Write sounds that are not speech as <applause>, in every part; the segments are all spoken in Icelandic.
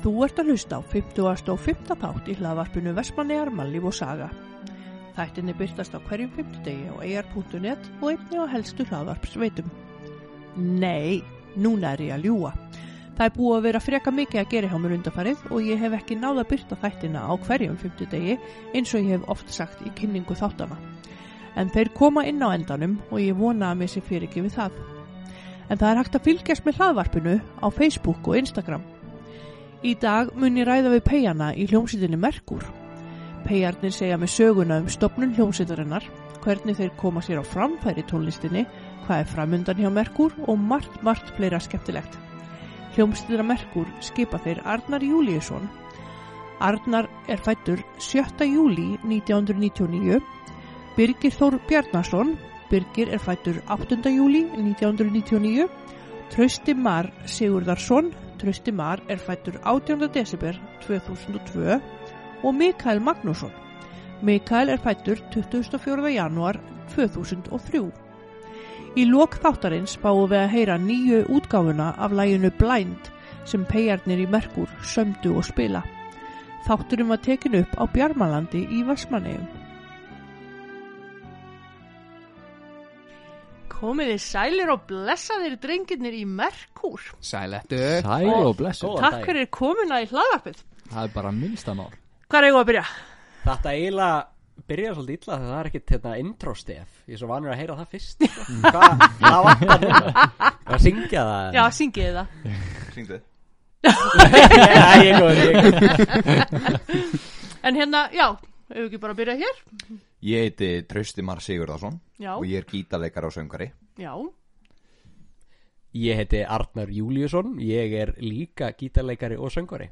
Þú ert að hlusta á 50. og 5. þátt í hlaðvarpinu Vestmannegar, Mallíf og Saga. Þættinni byrtast á hverjum 50 degi á ar.net og einni á helstu hlaðvarpsveitum. Nei, núna er ég að ljúa. Það er búið að vera freka mikið að gera hjá mér undarfarið og ég hef ekki náða byrta þættina á hverjum 50 degi eins og ég hef oft sagt í kynningu þáttana. En þeir koma inn á endanum og ég vona að mér sé fyrir ekki við það. En það er hægt að fylgjast með hlaðvarpinu á Facebook og Instagram. Í dag mun ég ræða við peiana í hljómsýtinni Merkur. Peiarnir segja með söguna um stopnun hljómsýtarinnar, hvernig þeir koma sér á framfæri tónlistinni, hvað er framundan hjá Merkur og margt, margt fleira skemmtilegt. Hljómsýttina Merkur skipa þeir Arnar Júliusson. Arnar er fættur 7. júli 1999, Birgir Þór Bjarnason, Birgir er fættur 8. júli 1999, Trausti Mar Sigurðarsson, Trausti Mar er fættur 18. desember 2002 og Mikael Magnússon. Mikael er fættur 24. januar 2003. Í lok þáttarins fáum við að heyra nýju útgáfuna af læginu Blind sem peiarnir í Merkur sömdu og spila. Þátturum var tekin upp á Bjarmalandi í Vassmannegjum. Komið þið sælir og blessaðir drengirnir í Merkur. Sælettu Sæl og blessu Góðan Takk fyrir komuna í hlaðarpið. Það er bara minnsta mál Hvað er ég að byrja? Þetta eiginlega byrjar svolítið illa þegar það er ekkert hérna intro-stef Ég er svo vanur að heyra það fyrst <laughs> Hvað, hvað vantar núna? Að syngja það? Já, syngið það. Syngdu Já, ég er góður. En hérna, já, hefur ekki bara að byrja hér? Ég heiti Trausti Mar Sigurðarsson Já, og ég er gítarleikar og söngari já, Ég heiti Arnar Júliusson Ég er líka gítarleikari og söngvari.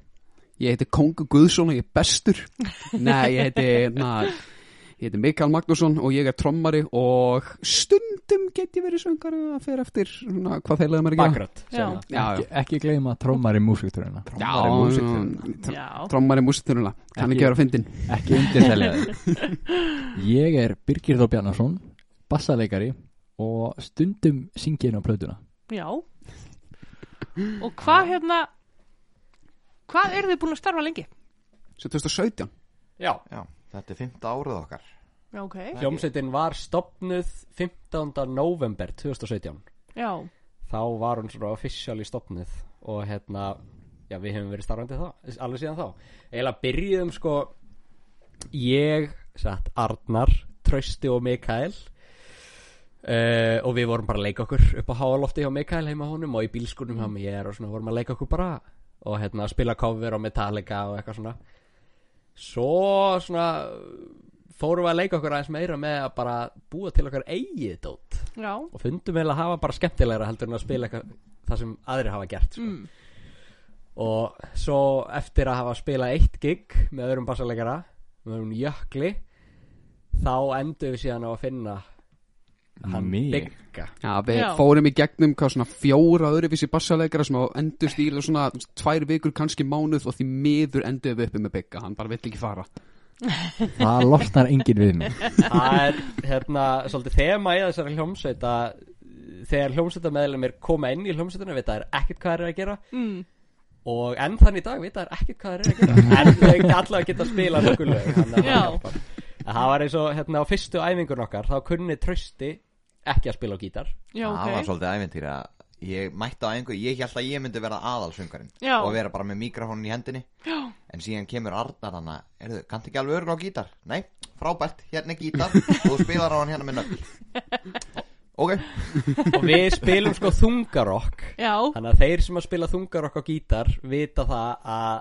Ég heiti Kongu Guðsson og ég er bestur. <laughs> Nei, ég heiti na, Ég heiti Mikael Magnússon og ég er trommari og stundum get ég verið söngari að fyrir eftir svona, hvað þeir leða mér ekki. Já, Ekki, ekki gleyma músikturina já, músíktilrauna. já. trommari músituruna kann Ekki- vera að fyndin Ekki undirselja <laughs> Ég er Birgir Þór Bjarnason Bassaleikari Og stundum syngi inn á plötuna. Já. Og hvað hérna Hvað eru þið búin að starfa lengi? Svo 2017 Já, Já, þetta er fymta árið okkar. Já, ok. Hljómsveitin var stopnuð 15. november 2017 Já, Þá var hún svona officially stopnuð Og hérna, já við hefum verið starfandi þá Alveg síðan þá. Eða byrjuðum sko Ég, satt Arnar, Trausti og Mikael uh, Og við vorum bara að leika okkur upp á háalofti hjá Mikael heima honum Og í bílskurnum hjá mér og svona vorum að leika okkur bara Og hérna spila cover á Metallica og eitthvað svona Svo svona fórum við að leika okkur aðeins meira með að bara búa til okkar eigið dót já og fundum vel að hafa bara skemmtilegra heldur en að spila eitthvað það sem aðrir hafa gert sko. mm. og svo eftir að hafa spilað eitt gig með öðrum bassaleikara með öðrum jökli þá endum við síðan á að finna hann Já, við Já. fórum í gegnum hvað svona fjóra öðruvísi bassaleikara sem á endur stíla svona tvær vikur kannski mánuð og því miður endur við uppi með bygga, hann bara vill ekki fara. <laughs> Það losnar engin við mig. Það er hérna svolítið þema í þessari hljómsveita þegar hljómsveita meðlumir koma inn í hljómsveituna vita þær ekkert hvað þeir eru að gera. Mm. og enn þannig í dag vita þær ekkert hvað þeir eru að gera. En þau ekki allavega geta að spila nokkuð lög það það var eins og hérna á fyrstu æfingun okkar þá kunni trösti ekki að spila á gítar. Já, Það var ok svolítið æventýri að ég mætti á einhver Ég held að ég myndi vera aðalsöngarinn Já. og vera bara með mikrofónin í hendinni. Já. En síðan kemur Arnar hann að Erðu, kanntu ekki alveg örn á gítar? Nei, frábært, hérna er gítar og þú spilar á hann hérna með nögl <laughs> Ok, og við spilum sko þungarokk Já, þannig að þeir sem að spila þungarokk á gítar vita það að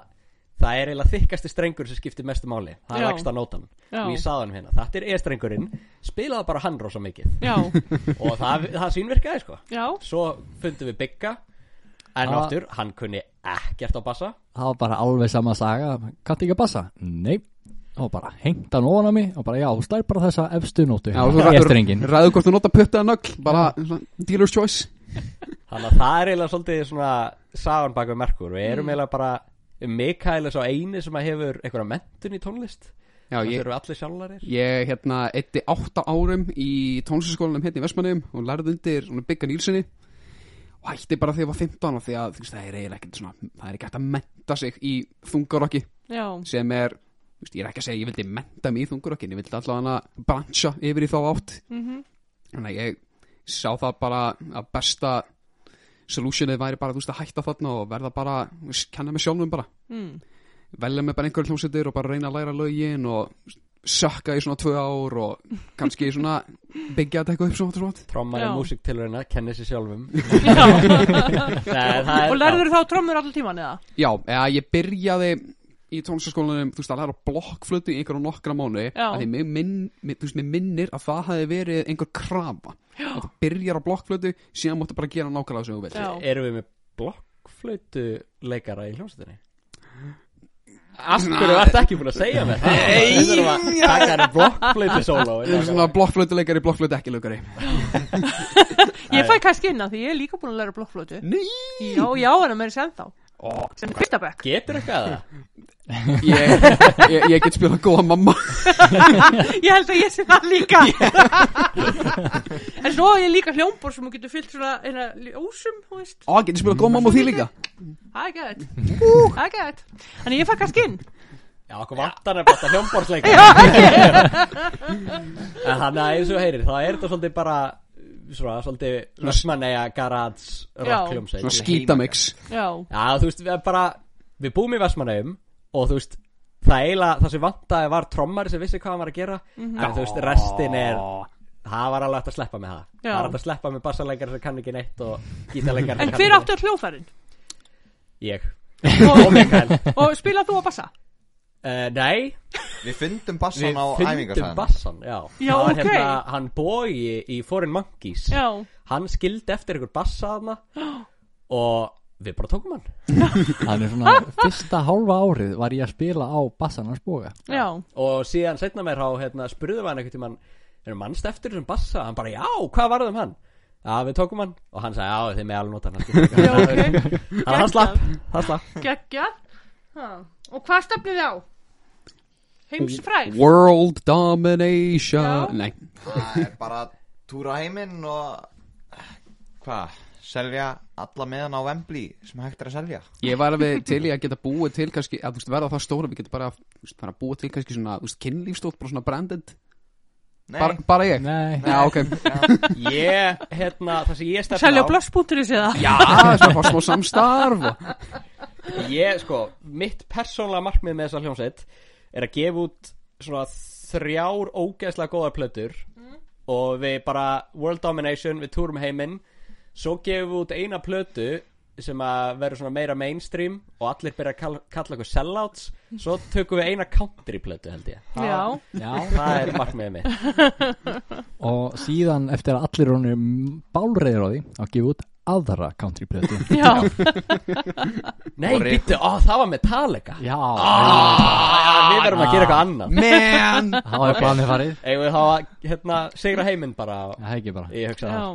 það er eiginlega þykkasti strengur sem skiptir mestu máli. Það er lagsta nótan. Og ég saði hann hérna, þetta er E-strengurinn spilaði bara hann rosa mikið. Já, <laughs> og það, það sínvirkaði sko. Já. Svo fundum við bygga en Ah. aftur, hann kunni ekkert á bassa. Það var bara alveg sama saga. Kannt ekki að bassa? Nei. Og bara hengt hann ofan á mig Og bara já, þú slær bara þessa efstu nótu. Ræður hvort þú nota putta nögl bara dealer's choice. Þannig að það er eiginlega svolítið svona sagan bak við merkur. Við erum eiginlega bara Mikael er svo eini sem að hefur einhverja mentun í tónlist. Já, það ég, eru allir sjálfarir. ég hérna eitti átta árum í tónlistaskólanum hérna í Vestmannum og lærði undir Bigga Nílssoni og hætti bara þegar ég var 15 og því að þú veist, það er ekkert svona það er ekki hægt að menta sig í þungarokki Já, sem er, þú veist, ég er ekki að segja ég vildi menta mig í þungarokkin, ég vildi allavega brancha yfir í þá átt. Mhm, þannig að ég sá það bara að besta solutionið væri bara, þú veist, að hætta þarna og verða bara, kenna mig sjálfum bara. Mm. velja mig bara einhverjum hljómsveitir og bara reyna að læra lögin og sökka í svona tvö ár og kannski svona <laughs> byggja þetta eitthvað upp svona svona Trommar í músiktilurina, kenni sér sjálfum. <laughs> Já. <laughs> Nei, það Og lærður þá trommur allir tíman eða? Já, eða ég byrjaði í tónlistaskólanum, þú veist, að læra blokkflötu í einhverjum nokkra mánu að því mig, minn, mig, þú veist, mig minnir að það hafi verið einhver krafa Þú byrjar á blokkflötu síðan máttu bara gera nákvæmlega sem þú vilt. Erum við með blokkflötu leikara í hljómsveitinni? Af hverju ertu ekki búin að segja mér það? Við þurfum að taka henni blokkflötu sóló Þú veist, svona blokkflötuleikari, blokkflötuekkileikari <laughs> Ég fæ kannski inn að því ég er líka búin að læra blokkflötu Nei. Já, já, en að mér er sem þá Sem Kristabæk Getur eitthvað það? ég, ég, ég get spilað góða mamma. <laughs> Ég held að ég sé það líka. En svo er ég líka hljómbor sem getur fyllt svona eina ljósum, þú veist. Ó, get ég spilað góða mamma og því líka? Það er gett Það er gett Þannig ég fæ kannski inn. Já, okkur vantar er bara hljómborðsleikara En hann að eins og heyrir, þá er þetta svolítið bara Svona, svolítið Vestmanneja garage rock Já. hljómsveit Svona skítamix Já, Já, þú veist, við erum bara Við búum í Vestmannheim Og þú veist, það eiginlega Það sem vantaði var trommari sem vissi hvað hann var að gera. En þú veist, restin er Það var alveg hægt að sleppa með það. Já. Það var hægt að sleppa með bassaleikar sem kann ekki neitt Og gítarleikar En hver áttu hljófærin? Ég. Og, <laughs> og spilað þú á bassa? Uh, Nei, Við fundum við bassan á fundum æfingarsæðinu bassan Já, Já, Það var ok. hérna, Hann bói í Foreign Monkeys. Já, Hann skildi eftir ykkur bassa þarna <gasps> Og við bara tókum hann. <laughs> Hann er svona Fyrsta hálfa árið var ég að spila á bassan hans boga. Já. Og síðan setna mér þá hérna, spurðum við hann einhvern tímann erum mannst eftir þessum bassa? Hann bara já, hvað varðum hann? Já, við tókum hann. Og hann sagði já, þið með alveg nota hann. Já, ok. Þannig <laughs> hann slapp, hann slapp. Gekkja Og hvað stefnið þið á? Heimsfræð World Domination. Já. Nei, Það er bara að túra heiminn og Hvað? Selja alla meðan á Wembley sem hægt er að selja. Ég var alveg til í að geta búið til kannski, að þú veist, verða það stóra við getum bara, þú veist, bara búið til kannski svona, þú veist, kynlífstótt, bara svona branded. Nei, bara, bara ég? Nei. Já, ok. Ég, hérna, það sem ég stefna Selja á blösspunkturins eða? Já, svo fá smá samstarf og... ég, sko, mitt persónlega markmið með þessa hljómsveit er að gefa út svona þrjár ógeðslega góðar plötur og við bara World Domination, við túrum heiminn. Svo gefum við út eina plötu sem að verður svona meira mainstream og allir byrja að kalla, kalla okkur sellouts. Svo tökum við eina country plötu held ég. Já, Já. Það er markmiðið mitt. <laughs> Og síðan eftir að allir honum bálreiður á því að gefa út aðra country plötu já. <laughs> Nei, býttu, ó, það var Metallica. Já. Ah, við verðum að gera eitthvað annað. Man. <laughs> Það var planið farið. Eigum við að hérna, segra heiminn bara Það er ekki bara. ég hugsa það Já.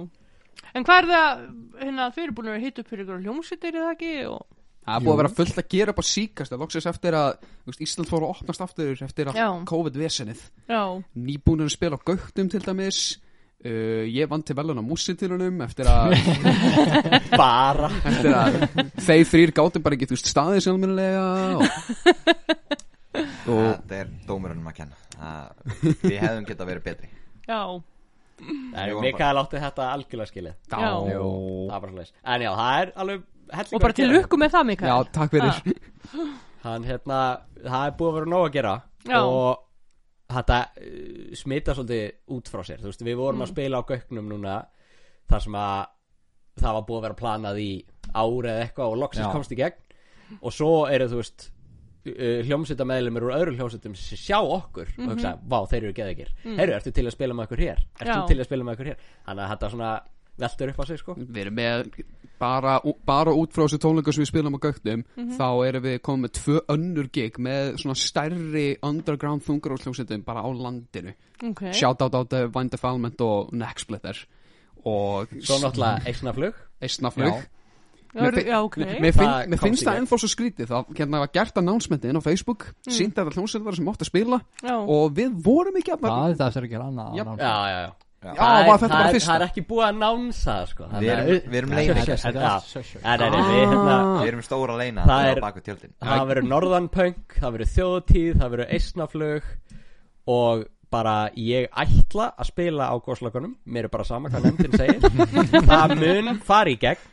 En hvað er það, hérna, þeir eru búin að vera hitt upp fyrir ykkur hljómsveitir eða ekki og... Það er búið að vera fullt að gera upp á síkast. Loksins eftir að þú veist, Ísland fór að opnast aftur eftir að COVID-vesenið. Að spila á Gauktum til dæmis uh, Ég vann til velun á músitilunum Eftir að, <laughs> bara. eftir að þeir þrýr gátum bara ekki þú veist, staðið sjálfminnilega og, <laughs> og Þetta er dómurunum að kenna. Það- Við hefðum geta verið betri. Já, Mikael átti þetta algjörlega skilið. Já. Það bara slags En já, það er alveg og bara til lukku með það Mikael. Já, takk fyrir. Hann, hérna, það er búið að vera nóg að gera. Já. Og þetta uh, smita svolítið út frá sér Þú veist, við vorum að spila á gögnum núna Þar sem að það var búið að vera planað í ári eða eitthvað Og loksins Já. komst í gegn Og svo eru, þú veist uh, hljómsveita meðlumir úr öðrum hljómsveitum sem sjá okkur og hugsa, vá, þeir eru geðegir mm. Heyrðu, ertu til að spila með okkur hér? Ertu Já. til að spila með okkur hér? Þannig að þetta svona veltur upp á sig, sko Við erum með bara, bara út frá þessu tónleika sem við spilum á Gauktum Þá erum við komið með tvö önnur gig Með svona stærri underground þungarósljómsveitum bara á landinu. Ok, Shoutout á The Wind Defilement og Nexsplitter Og Svo náttúrulega eisnaflug. Eistnaflug já, já, ok. Mér, finnst það ennþá svo skrítið. Það hérna var gert announcementin á Facebook mm. Sýnt að það hljómsveitar sem átt að spila Já, Og við vorum ekki að Það er það sem er að gera annað Já. Já, það, var er, þetta það, bara er, fyrsta? það er ekki búið að nánsa sko. Við erum- við erum er. Nei, nei, nei, við, hérna, erum stóra leina Það er- baku tjöldin. það verður norðanpönk það verður þjóðtíð, það verður eisnaflug og bara ég ætla að spila á góðslagunum mér er bara sama hvað nefndin segir. <laughs> Það mun fari í gegn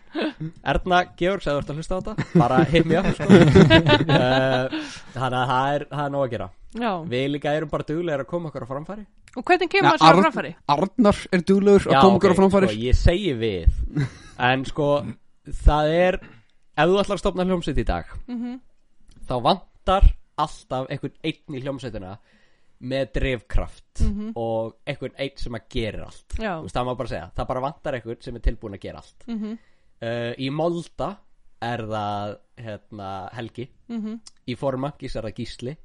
Erna Georg þú ert að hlusta á þetta bara hit me up sko. uh, <laughs> þannig að það er, það er nóg að gera Já, við líka erum bara duglegir að koma okkur á framfæri og hvernig kemur maður svo framfæri? Arnar er duglegur að koma okkur á framfærir sko, ég segi við en sko það er ef þú ætlar að stopna hljómsveit í dag Mhm. þá vantar alltaf einhvern einn í hljómsveitina með drifkraft Mhm. og einhvern einn sem að gera allt veist, það má bara segja, það bara vantar einhvern sem er tilbúin að gera allt Mhm. Uh, í Molda er það hérna, Helgi Mhm. í Formankis er það Gísli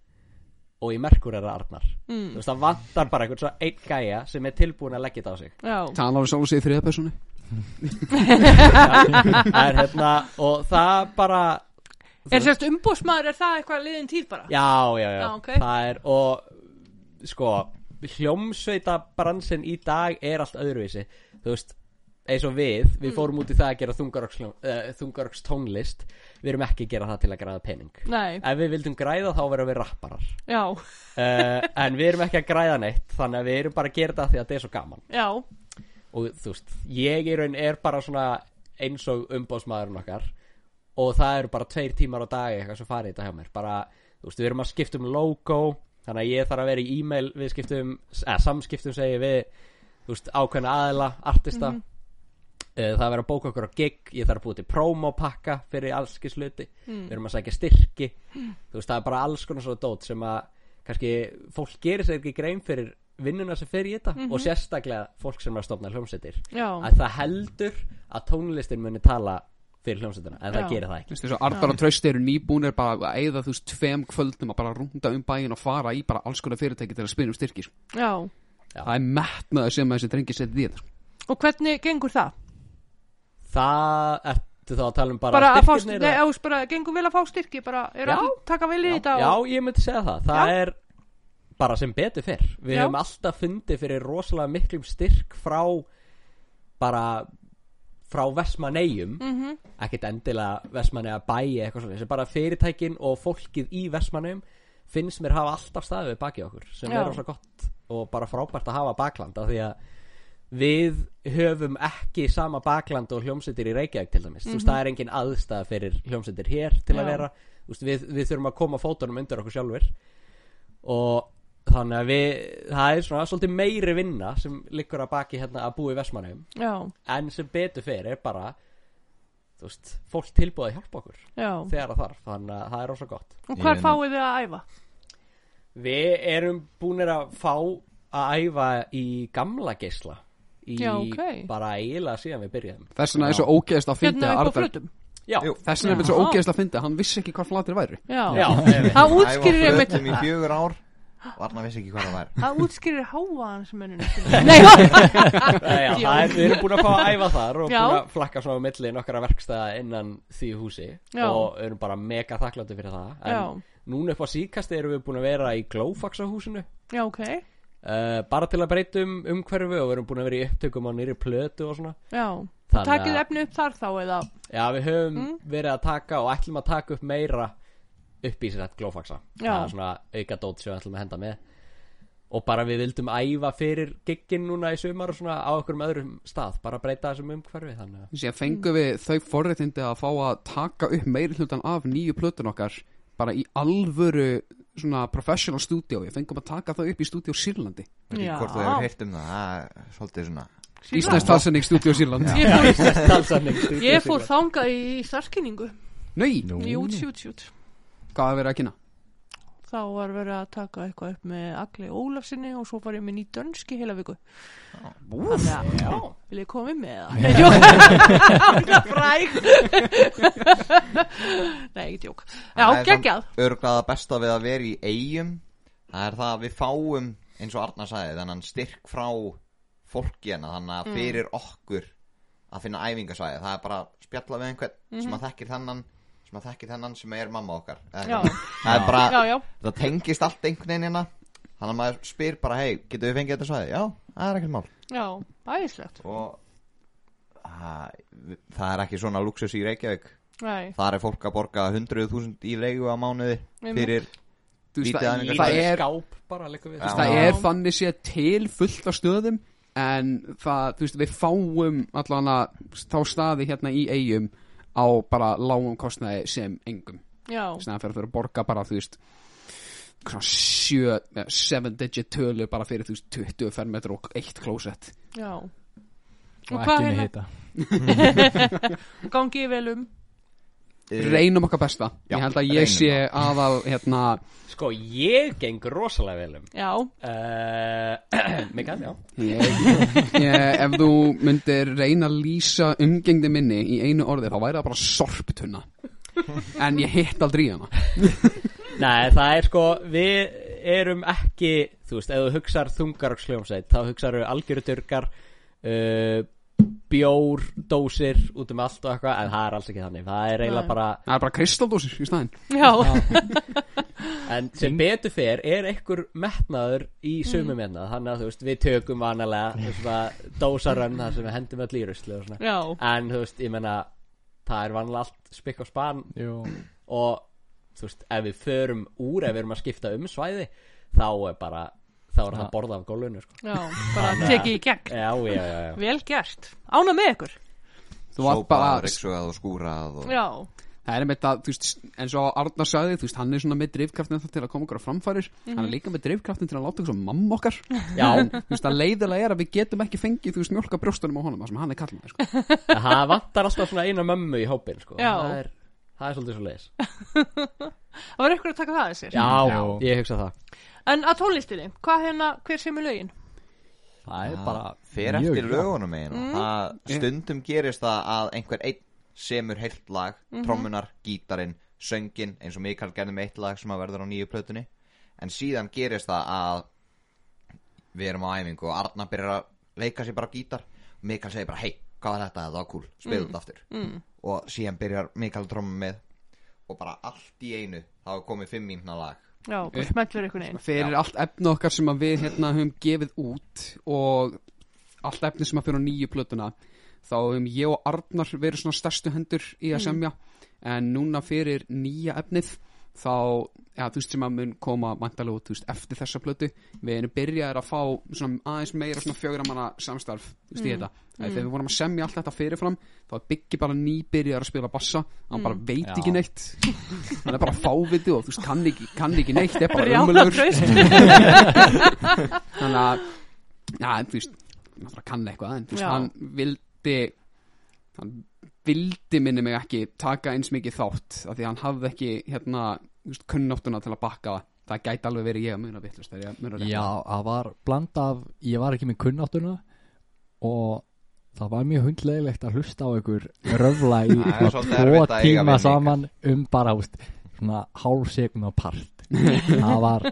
og í Merkur er það Arnar Mm. þú veist, það vantar bara einhvern svo einn gæja sem er tilbúin að leggja þetta á sig Já, Talar við sjálf segir þriða persónu <laughs> það er hérna og það bara er sérst umbúsmaður, er það eitthvað liðin tíð bara? já, já, já, Já, ok. það er og sko hljómsveita bransin í dag er allt öðruvísi þú veist eins og við, við Mm. fórum út í það að gera þungaröks, uh, þungaröks tónlist. Við erum ekki að gera það til að græða pening. Nei, ef við vildum græða þá verðum við rapparar. Já, uh, en við erum ekki að græða neitt þannig að við erum bara að gera það því að þetta er svo gaman. Já, og þú veist, ég í raun er bara svona eins og umbóðsmaðurinn okkar og það eru bara tveir tímar á dagi eitthvað sem farið þetta hjá mér. Bara, þú veist, við erum að skipta um logo þannig að ég þarf að vera í e-mail við skiptum, eða samskiptum segi við, þú veist, ákveðna aðila artista. Mm það er að bóka okkur á gig ég þarf að búið til promopakka fyrir allski sluti við erum að sækja styrki. Þú veist, það er bara alls konar svo dót sem að kannski fólk gerir sér ekki grein fyrir vinnuna sem fer í þetta og sérstaklega fólk sem er að stofna hljómsveitir. Já. Að það heldur að tónlistin muni tala fyrir hljómsveitina en það Já. gerir það ekki. Þú veist, og Arnar og Trausti eru nýbúnir bara að eigða þú veist tveim kvöldum að bara rúnda um bæin og fara í bara alls konar fyrirtæki til að spila um styrkir Já, það er metnaður sem þessi drengi setið í þetta sko. og hvernig gengur það? Það ertu þá að tala um bara, Bara að fá, styrkirnir nei, eða- ást bara, gengur vel að fá styrki bara, er Já. að taka vel í já, þetta já, og, ég myndi segja það það Já. er bara sem betur fyrr við Já. höfum alltaf fundið fyrir rosalega miklum styrk frá bara frá Vestmaneyjum Mhm. ekkert endilega Vestmaneyja bæi eitthvað svona, sem bara fyrirtækin og fólkið í Vestmaneyjum finnst mér hafa alltaf staðið baki okkur sem Já. er rosalega gott og bara frábært að hafa bakland af því að við höfum ekki sama bakland og hljómsveitir í Reykjavík til dæmis, þú veist það er engin aðstæða fyrir hljómsveitir hér til Já. að vera veist, við, við þurfum að koma fótunum undir okkur sjálfur og þannig að við það er svona svolítið meiri vinna sem liggur að baki hérna að búa í Vestmanheim já, en sem betur fyrir er bara þú veist, fólk tilbúið að hjálpa okkur já. þegar það þarf, þannig að það er rosa gott. Og meina- fáið þið að æfa? við erum búinir að fá að æfa í gamla geisla í Já, ok. bara eiginlega síðan við byrjuðum þess vegna er svo ógeðst að fyndi hérna að upp á Arnar frutum já, Jú. þess vegna er svo Já. ógeðst að fyndi að hann vissi ekki hvað flatir væri já, já, einmitt. það útskýrir Æfa einmitt flötum í fjögur ár Varna vissi ekki hvað það var það útskýrir hávaðansmenninu <laughs> nei, já, Nei, já, það er, við erum búin að fá að æfa þar og Já. búin að flakka svona á milli nokkara verkstæða innan því húsi Já. og erum bara mega þakklandi fyrir það en Já. núna upp á síkasti erum við búin að vera í Glófaxa húsinu já, ok uh, bara til að breyta um umhverfi og við erum búin að vera í upptökum á nýri plötu og svona. Já, Þannig takið að- efni upp þar þá eða? Já, við höfum Mm. verið að taka og ætlum að taka upp meira upp í sér þetta glófaxa. Já. það er svona auka dót sem við ætlum að henda með. Og bara við vildum æfa fyrir giggin núna í sumar og svona á okkur um öðrum stað. Bara breyta þessum umhverfi þannig að fengum við þau forréttindi að fá að taka upp meiri hlutan af nýju plötun okkar bara í alvöru svona professional studio. Við fengum að taka þau upp í stúdíu Sýrlandi. Hvort þú hefur heyrt um það. Það er svolítið svona Íslands talsending stúdíu Sýrland <laughs> <laughs> ég fór, Talsanning, þangað í starfskynningu Nei, í út sjút sjút hvað er verið að kynna? Þá var verið að taka eitthvað upp með Agli Ólafsinni og svo var ég með ný dönski heila viku. Þannig að, já, vil ég koma með það? Nei, djók er fræg. Nei, ekki djók. Já, geggjað. það besta við að vera í eigum Það er það að við fáum eins og Arnar sagði þennan styrk frá fólki hérna þannig að fyrir okkur að finna æfingasvæði. Það er bara spjalla við einhvern sem að þekkir þennan að þekkir þennan sem er mamma okkar. Já. það er bara já, já, það tengist allt einhvern veginn hérna. Þannig að maður spyr bara hei, getur við fengið þetta svæði? Já, það er ekkert mál. Já, æðislegt. Og það, það er ekki svona luxus í Reykjavík. Nei, þar er fólk að borga 100.000 í leigu á mánuði fyrir Lítið það, aðeins. það er skáp bara það er þannig sé til fullt af stöðum en það, þú veist, við fáum allan að þá staði hérna í eigum á bara lágum kostnaði sem engum. Fyrir að fyrir að borga bara, þú veist svona sjö, seven digit tölu bara fyrir, þú veist, 20 fermetr og eitt klósett. Já. Og hvað ekki með hérna? hita. <laughs> <laughs> Gangi vel um. Eh, reynum okkar besta, Já, ég held að ég sé aðal, hérna Sko, ég geng rosalega vel um. Já, uh, <clears throat> Mikael, já. Ég, ég, ef þú myndir reyna að lýsa umgengdi minni í einu orði þá væri það bara sorptunna. En ég hitt aldrei í hana. <laughs> Nei, það er sko, við erum ekki, þú veist, ef þú hugsar þungaroksljómsveit, þá hugsaðu algjöru durgar, uh, bjór, dósir, út um allt og eitthvað, en það er alls ekki þannig, það er eiginlega bara, það er bara kristaldósir í staðinn. Já, <laughs> en sem betur fer er einhver metnaður í sumum hérna, þannig að þú veist, við tökum vanalega, dósarönn, þar sem við hendum öll í rusli og svona, já. En þú veist, ég menna, það er vanalega allt spikk og span. Jú, og þú veist, ef við förum úr ef við erum að skipta um svæði þá er bara, þá er það borða af gólfinu sko. Já, bara tekið í gegn já, já, já, já. Vel gert, ána með ykkur þú var Sópað, bara, ryksugað og skúrað og... Já, það er með það, þú veist eins og Arnar sagði, þú veist, hann er svona með drifkraftin til að koma okkur á framfærir, hann er líka með drifkraftin til að láta okkur svo mamma okkar já þú veist, að leiðilega er að við getum ekki fengið, þú veist, mjölka brjóstunum á honum, það sem hann er kallað, sko. það vantar alltaf svona eina mömmu í hópin sko. Já. það er, það er svolítið svo leiðis <laughs> það var ykkur að taka það að sér já, Já. ég hugsa það En að tónlistinni, hvað hérna, hver sem er lögin? það er bara fer mjög eftir lögunum einu Mm. það stundum gerist það að einhver einn semur heilt lag Mhm. trommunar, gítarinn, söngin eins og Mikael gerði með eitt lag sem að verður á nýju plötunni. En síðan gerist það að við erum á æfingu og Arna byrjar að leika sér bara á gítar. Mikael segir bara hei, hvað var þetta, þetta var cool. Spila þetta aftur. Mm. og síðan byrjar Mikael að tromma með og bara allt í einu þá er komið fimm mínuna lag Já, bara smellur ykkur einn fyrir allt efni okkar sem að við hérna höfum gefið út og allt efni sem að fyrir á nýju plötuna. Þá höfum ég og Arnar verið svona stærstu hendur í að semja en núna fyrir nýja efnið þá, já, þú veist sem að mun koma vantarlega út, þú veist, eftir þessa plötu. Við erum byrjaðir að fá svona aðeins meira svona fjögra manna samstarf þú veist, í þetta, mm. þegar við vorum að semja allt þetta fyrirfram, þá er Biggi bara nýbyrjaðar að spila bassa, hann bara veit Já. ekki neitt. Hann er bara fáviti og þú veist, kann ekki, kann ekki neitt, er bara traust. <laughs> Þannig að já, þú veist, náttúrulega kann eitthvað en þú veist, Já. hann vildi hann vildi minni mig ekki taka eins mikið þátt af því að hann hafði ekki hérna, veist, kunnáttuna til að bakka það. Það gæti alveg verið ég að muna vittlust Já, það var bland af Ég var ekki með kunnáttuna Og það var mjög hundlegilegt að hlusta á ykkur Röfla í <laughs> svona tvo tíma saman Um bara, úst, svona hálfsegum og part. <laughs> Það var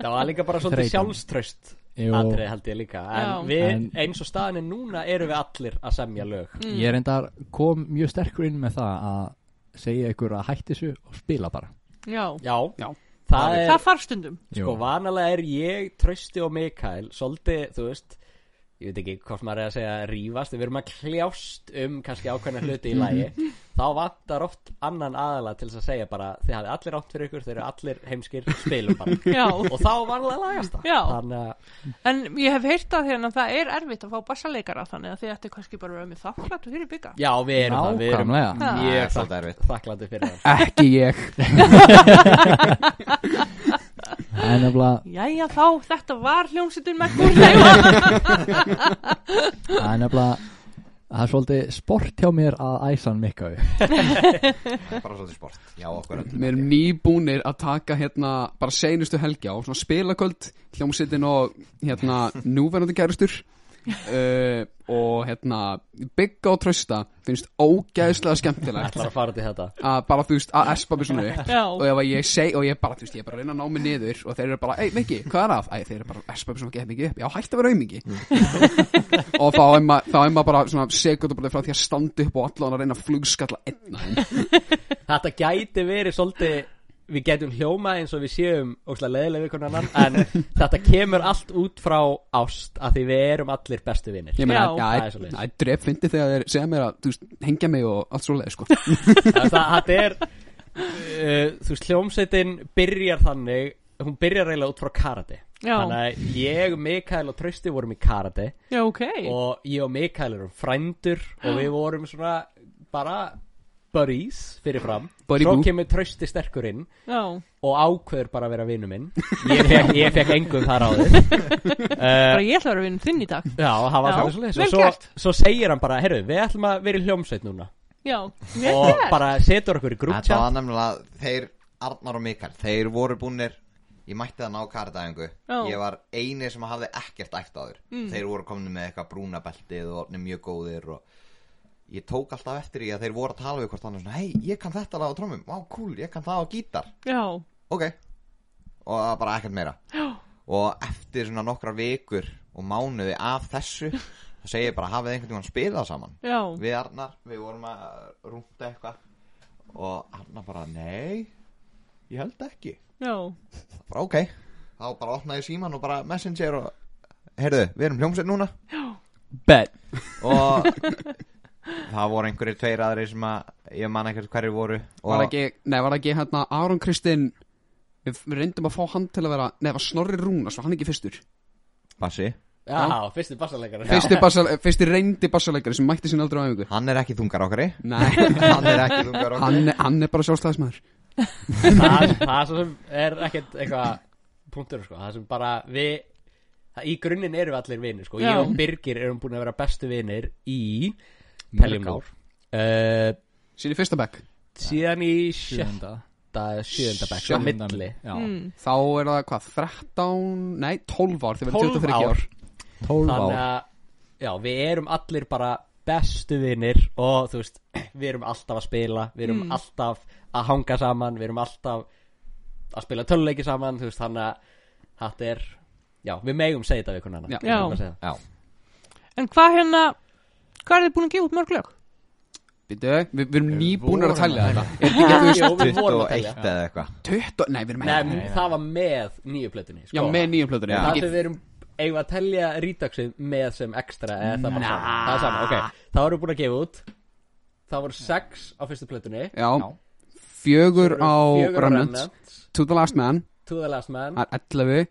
það var líka bara svolítið Þreytan. sjálfströst jú, atrið held ég líka. En við, En- eins og staðan er núna erum við allir að semja lög. Ég reyndar kom mjög sterkur inn með það Að segja ykkur að hætti þessu Og spila bara. Já, já, Já. það er það þarf stundum. Sko, vanalega er ég, Trausti og Mikael svolítið, þú veist ég veit ekki hvort maður er að segja rífast við erum að kljást um kannski ákveðna hluti í lagi <laughs> þá vantar oft annan aðala til þess að segja bara þið hafið allir átt fyrir ykkur, þeir eru allir heimskir spilum bara. <laughs> Já, og þá vanlega lagast það. Þannig en ég hef heyrt að hérna það er erfitt að fá bassaleikara þannig að þið ætti kannski bara að vera með þakklættu fyrir bygga já við erum það við erum mjög er svolítið erfitt. þakklandi fyrir það. Ekki ég. <laughs> Jæja þá, þetta var hljómsveitin með gúrleifa Það er nefnilega Það er svolítið sport hjá mér að æsa hann mikka upp Það er bara svolítið sport Já, okkur við erum nýbúnir að taka hérna bara seinustu helgi á svona spilaköld hljómsittin og hérna núverandi kærustur uh, <laughs> og hérna bygga og trösta finnst ógæðslega skemmtilegt. Að fara til þetta? Að bara þú veist að espa mig svona upp. Og ef ég seg og ég bara þú veist ég er bara að reyna að ná mig niður og þeir eru bara ei Mikki hvað er að? Æ þeir eru bara að espa mig svona gett mikið upp. Já hætti að vera auðmiki <laughs> og þá er maður þá er maður bara svona sekundabli frá því að standa upp og allan að reyna að flugskalla einna þetta gæti verið svolítið við getum hljóma eins og við séum óslega leðilega við konan annan en <laughs> þetta kemur allt út frá ást að því við erum allir bestu vinnir Ég meina, Já. Það er dref fyndi þegar þeir segja mér að, þú veist, hengja mig og allt svoleið, sko. Það, það er <laughs> uh, þú veist, hljómsveitin byrjar þannig hún byrjar eiginlega út frá karate. Já, þannig að ég, Mikael og Trausti vorum í karate. Já, ok. Og ég og Mikael erum frændur og við vorum svona bara buddies fyrir fram Buddy svo boo. kemur Trausti sterkur inn Já, og ákveður bara að vera vinnu minn ég fekk, ég fekk engum þar á þið uh, bara ég ætla að vera vinn þinn í dag já, það var Já, svona svoleiðis. vel og svo, gert. svo segir hann bara, herru, við ætlum að vera í hljómsveit núna Já, vel og gert bara setur okkur í Þetta grúptjá var nefnilega, þeir, Arnar og Mikael Þeir voru búnir Ég mætti það ná karatæðingu Já. Ég var eini sem hafði ekkert æft áður Mm. Þeir voru komin með eitthvað brúnabeltið Og orðnir mjög góðir og Ég tók alltaf eftir því að þeir voru að tala við hvort annars Hei, ég kann þetta lag á trómum Vá, cool, ég kann það á gítar. Já, Ok. Og það var bara ekkert meira. Já. Og eftir svona nokkra vikur Og mánuði af þessu Það segi ég bara, hafið einhvern tímann spilað saman já, Við Arnar, við vorum að rúnda eitthvað. Og Arnar bara, nei Ég held ekki. Bara, Ok, þá bara opnaði síman og bara messenger og Heyrðu, við erum hljómsveit núna. Bet. Og <laughs> það voru einhverjir tveir aðri sem að Ég man ekkert hverju voru Var ekki, nei, var ekki hérna Aron Kristinn Við við reyndum að fá hann til að vera Nei, var Snorri Rúnas, var hann ekki fyrstur. Bassi, já, fyrsti bassaleikar Fyrsti, bassal, fyrsti reyndi bassaleikari sem mætti sín aldrei á æfingu. Hann er ekki þungar okkar Nei, <laughs> Hann er ekki þungar okkar. Hann, hann er bara sjálfstæðismæður það, það svo sem er ekkert eitthvað punktur sko, það sem bara við það, í grunninn erum við allir vinir sko. Já. ég og Birgir erum búin að vera bestu vinir í Peljum Mörg Nár uh, Sín í fyrsta bekk. síðan í Sjönda eða sjöunda. Bekk, á Sjönda milli mm. Þá er það hvað, 13, nei 12 ár 12 erum 23 ár. ár. 12 þannig ár. að já, við erum allir bara bestu vinir og þú veist, <clears throat> við erum alltaf að spila við erum Mm. alltaf að hanga saman við erum alltaf að spila töluleiki saman þú veist, þannig að þetta er, já, við megum segja þetta við konan Já. Já. Já, En hvað hérna Hvað er þið búin að gefa út mörg lög? Býtu, við, við erum nýbúin að vorum að þetta. Er þetta ekki, þú við vorum að 21 telja. eða eitthvað. 20, nei við erum Nei, ekki það var með nýju plötunni sko. Já, með nýjum plötur Það ekki, sem við erum eigum að telja rítaksið með sem ekstra eða það bara Nah. sama. Það er sama, ok. Það voru búin að gefa út. Það voru sex á fyrstu plötunni. Já, fjögur á Remnant. To the Last Man. To the Last Man. Það er 11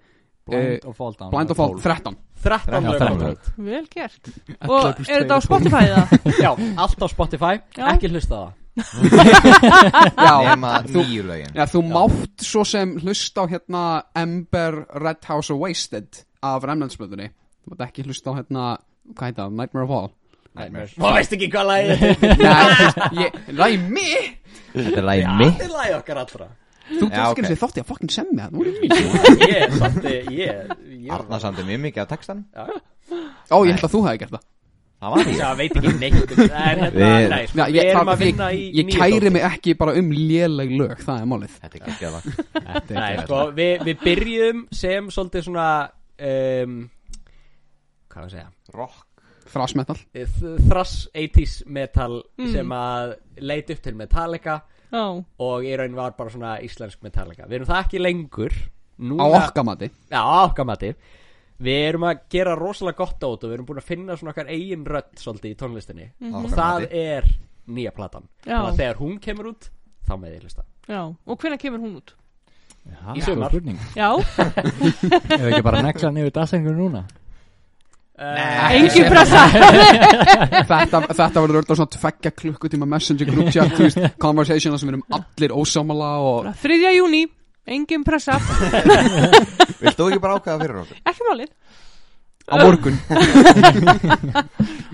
Blind og Fall Down Blind of Fall 13 13 Já, lög. 13 komið lög. út. Vel gert. Og 11 plus er þetta á 2 Spotify það? <laughs> Já, allt á Spotify Já. Ekki hlusta á það. <laughs> Já, Nema þú, nýju lögin. Já, þú mátt svo sem hlusta á hérna Ember, Red House og Wasted af Remnantsplötunni Þú mátt ekki hlusta á hérna, hvað heit það, Nightmare of All Þú veist ekki hvað lagið er? Nei, ég, ræmi Þetta er mitt. Þetta er lagið okkar allra Þú tókst ekki þátti að fucking semmi það Nú er ég Ég, samt, ég, ég Arnar samdi mjög mikið af textanum. Ó, ég held að þú hefði gert það. Það var því Já, veit ekki neitt hérna, Við- sko, við ég, erum það, að vinna ég, í ég kæri mig ekki bara um léleg lög Það er málið. Þetta er ekki að það Þetta er Nei, sko, við, við byrjum sem svolítið svona um, Hvað var að segja? Rock. Frasmetal Th- Thrash 80s metal Mm. sem að leit upp til Metallica Já, og í raun var bara svona íslensk Metallica. Við erum það ekki lengur. Á Núna, okkar mati. Já, á okkar mati. Við erum að gera rosalega gott át og við erum búin að finna svona okkar eigin rödd svolítið í tónlistinni. Og Okkar það mati. er nýja platan. Já. Þannig að þegar hún kemur út þá með ég lista. Já. Og hvenær kemur hún út? Já, Í sumar. spurning. Já, <laughs> Ef ekki bara negla niður dagsengur núna engin pressa <laughs> Þetta, þetta verður á svona tveggja klukkutíma messenger group chat þú veist, Conversation þar sem við erum allir ósámala og 3. júni, engin pressa <laughs> Vilt þú ekki bara ákveða fyrir okkur? Ekki málið á morgun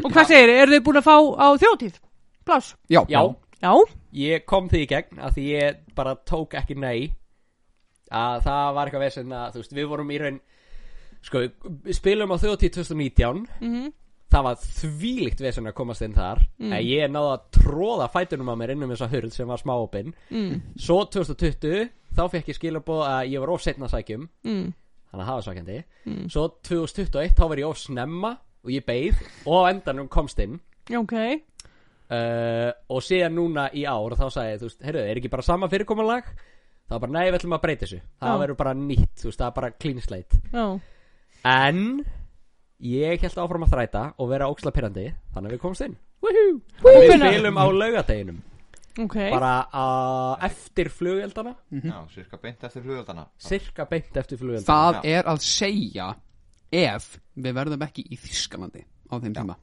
Og hvað segir, eru þið búin að fá á þjóðtíð? Plás? Já, Já, Já, ég kom því í gegn að því ég bara tók ekki nei að það var eitthvað vesen að þú veist, við vorum í raun sko, spilum á þjóðtíð 2019 mhm. Það var þvílíkt vesen að komast inn þar. Mm. ég náði að tróða fætunum á mér innum þessa hurð sem var smáopinn. Mm. svo 2020 þá fekk ég skilabóð að ég var of setna sækjum Mm. þannig að það var sækjandi. Mm. svo 2021 þá var ég of snemma og ég beið og endanum komst inn. Ok, uh, og síðan núna í ár þá sagði ég, þú veist, heyrðu, er ekki bara sama fyrirkomulag? Það var bara, nei, við ætlum að breyta þessu. Það verður bara nýtt, þú veist, það er bara clean slate. Já, en ég held áfram að þræta og vera óksla pyrrandi þannig að við komumst inn. Woohoo! Þannig að við spilum á laugadeginum Ok, bara uh, eftir flugeldana. Já, cirka beint eftir flugöldana cirka beint eftir flugeldana. Það Já. er að segja ef við verðum ekki í Þískalandi á þeim tíma.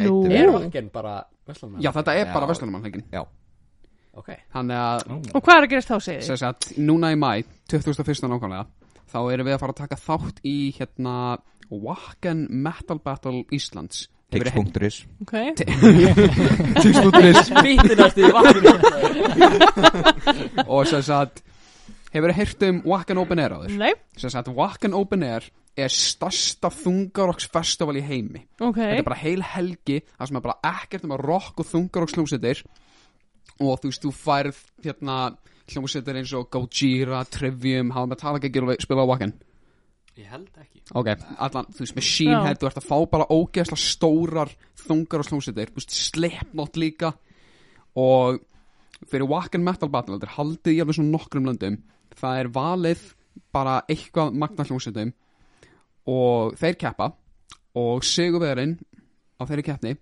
Nú. Gæti er vakken bara Vestlandmann? Já, þetta er Já. bara Vestlunumannleikin Já, ok. Þannig að og hvað er að gerast þá segið sem þið? sagt, núna í mæ 2001. nákvæmlega þá erum við að fara að taka þátt í hérna Wacken Metal Battle Íslands. Tix.is Tix.is Spýtinast í vakken og sem sagt hefur þið heyrt um Wacken Open Air áður? Nei, sem sagt Wacken Open Air er stærsta þungarokksfestival í heimi. Ok. Þetta er bara heil helgi það sem er bara ekkert um að rock og þungaroksljómsveitir. Og þú veist, þú færð hérna hljómsveitir eins og Gojira, Trivium, hafa með tala ekki að spila á Wacken. Ég held ekki. Ok, allan, þú veist, Machine. Head þú ert að fá bara ógeðslega stórar þungar og slómsveitir, þú veist, Slipknot líka. Og fyrir Wacken Metal Battle, þetta er haldið í alveg svona nokkrum löndum, það er valið bara eitthvað magna hljómsveitum. Og þeir keppa og sigurverðin á þeirri keppni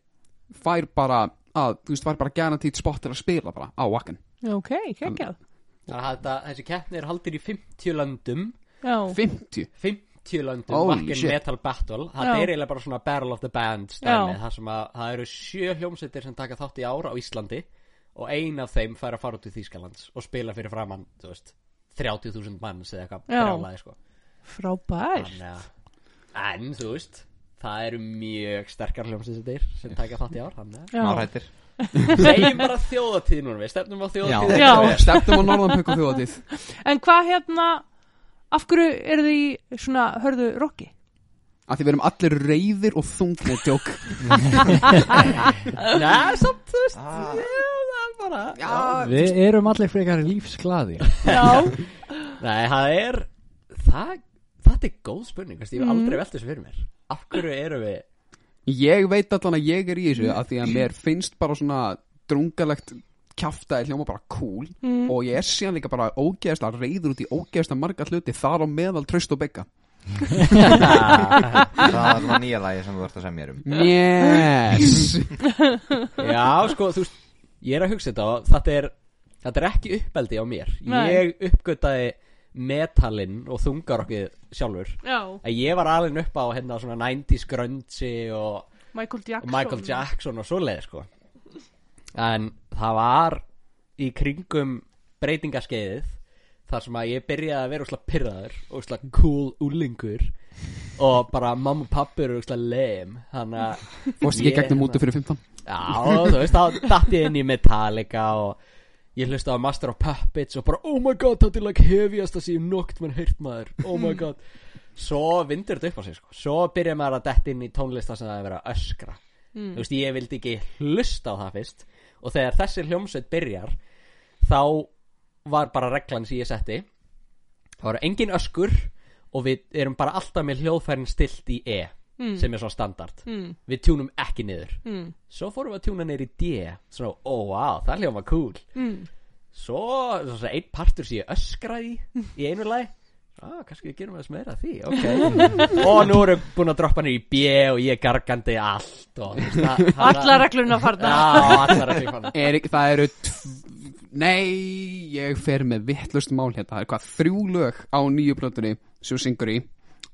fær bara að, þú veist, fær bara guaranteed spot til að spila bara á Wacken. Ok, geggjað Þannig að þetta, þessi keppni er haldir í 50 löndum Já, 50 50 löndum Holy Wacken shit. Metal Battle Það Já. er eiginlega bara svona Battle of the Band stæmi. Það sem að það eru sjö hljómsveitir sem taka þátt í ára á Íslandi og ein af þeim fær að fara út í Þýskalands og spila fyrir framann, þú veist 30.000 manns eða eitthvað Já. brjálaði sko frábær Þannig að, en þú veist það eru mjög sterkar hljómsveitir sem taka þátt í ár þannig að Já, Árættir segjum bara þjóðatíð núna, við stefnum á þjóðatíð Já. stefnum á Norðanpökk og þjóðatíð en hvað hérna af hverju eru þið í svona hörðu rocki? að því við erum allir reyðir og þungnið tjók <laughs> Nei, samt, þú veist Ah. já, það er bara já, Við erum allir frekar lífsglaði. Já, <laughs> Nei, það er það, það er góð spurning veist, Ég hef Mm. aldrei velt þessu fyrir mér. Af hverju erum við ég veit allan að ég er í þessu að því að mér finnst bara svona drungalegt kjaftaði hljóma bara cool Mm. og ég er síðan líka bara ógeðslega reyður út í ógeðslega marga hluti þar á meðal tröst og bygga <laughs> Það er það nýja lagi sem þú ert að segja mér um. Yes. <laughs> Já, sko, þú veist Ég er að hugsa þetta og þetta er Þetta er ekki uppeldi á mér. Nei. Ég uppgötaði metalinn og þungarokkið sjálfur. Já. Að ég var alveg upp á hérna svona 90s grunge og Michael Jackson. Michael Jackson og svoleið sko. En það var í kringum breytingaskeiðið þar sem að ég byrjaði að vera úslega pyrraður og úslega cool úlingur og bara mamma og pappi eru úslega lame þannig að fórst ekki Ég- gegnum úti fyrir 15 Já, þú veist, þá datt ég inn í Metallica og ég hlusta á Master of Puppets og bara, oh my god, þetta er like heaviest að ég nokt mann heyrt maður, oh my god. Svo vindur þetta upp á sig, sko. Svo byrja maður að detta inn í tónlista sem það er verið að öskra. Mm. Þú veist, ég vildi ekki hlusta á það fyrst. Og þegar þessi hljómsveit byrjar Þá var bara reglan sem ég setti. Það var engin öskur Og við erum bara alltaf með hljóðfærin stilt í E Mm. Sem er svona standard. Mm. Við tjúnum ekki niður. Mm. Svo fórum við að tjúna neyri D. Svona, ó, oh, wow, það hljóma cool. Mm. Svo, svo, einn partur sem ég öskraði í Í einu lagi. Ah, kannski við gerum þess meira af því ok. <laughs> Og nú erum við búin að droppa niður í B Og ég er gargandi allt og, það, Alla regluna farna allar regluna farna er, ekki- það eru nei, ég fer með vittlust mál hérna, það er hvað þrjú lög á nýju plötunni sem þú syngur í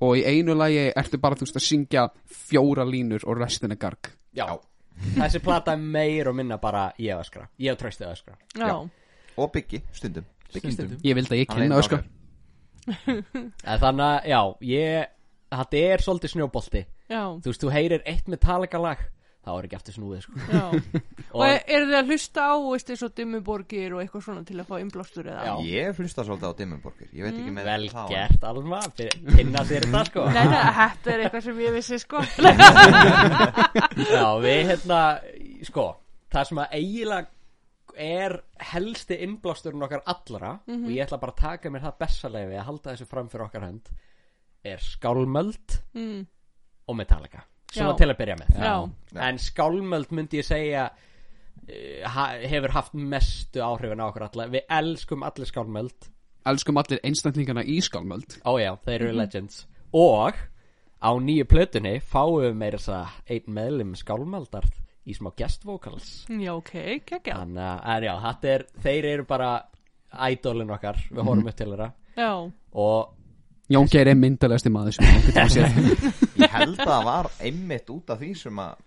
og í einu lagi ertu bara þú veist að syngja fjóra línur og restin er garg. Já, þessi plata er meir og minna bara ég öskra. Ég hef tröstið að öskra. Já, Og Biggi, stundum. Biggi stundum. Ég vildi að ég kynna öskar En Þannig að, já, ég Þetta er svolítið snjóbolti. Já, Þú veist, þú heyrir eitt Metallica lag Það er ekki eftir snúið, sko. Já. <laughs> Og Og, er- þið að hlusta á, veist, eins og dimmuborgir og eitthvað svona til að fá innblástur eða? Já. Ég hlusta svolítið á Dimmenborgir Ég veit ekki með vel það gert, Alma fyrir- Kynna sér þetta, sko. Nei, nei, þetta er eitthvað sem ég vissi, sko. <laughs> <laughs> Já, við hérna, sko, það sem að eiginlega er helsti innblásturinn okkar allra og ég ætla bara að taka mér það bessalegi að halda þessu fram fyrir okkar hönd er skálmöld mm. og Metallica svona Já. til að byrja með. Já. Já. en skálmöld myndi ég segja eh, ha, hefur haft mestu áhrifin á okkur alla. Við elskum allir skálmöld. Elskum allir einstaklingana í skálmöld. Ó já, þeir eru legends. Og á nýju plötunni fáum við meira þess að einn meðlum skálmöldar í smá guestvocals Já, ok, geggja Þannig að, en já, þetta er, þeir eru bara ædólin okkar, við horfum upp til þeirra. Já, Og Jón Geir er myndalegasti maður <laughs> Ég held að það var einmitt út af því sem að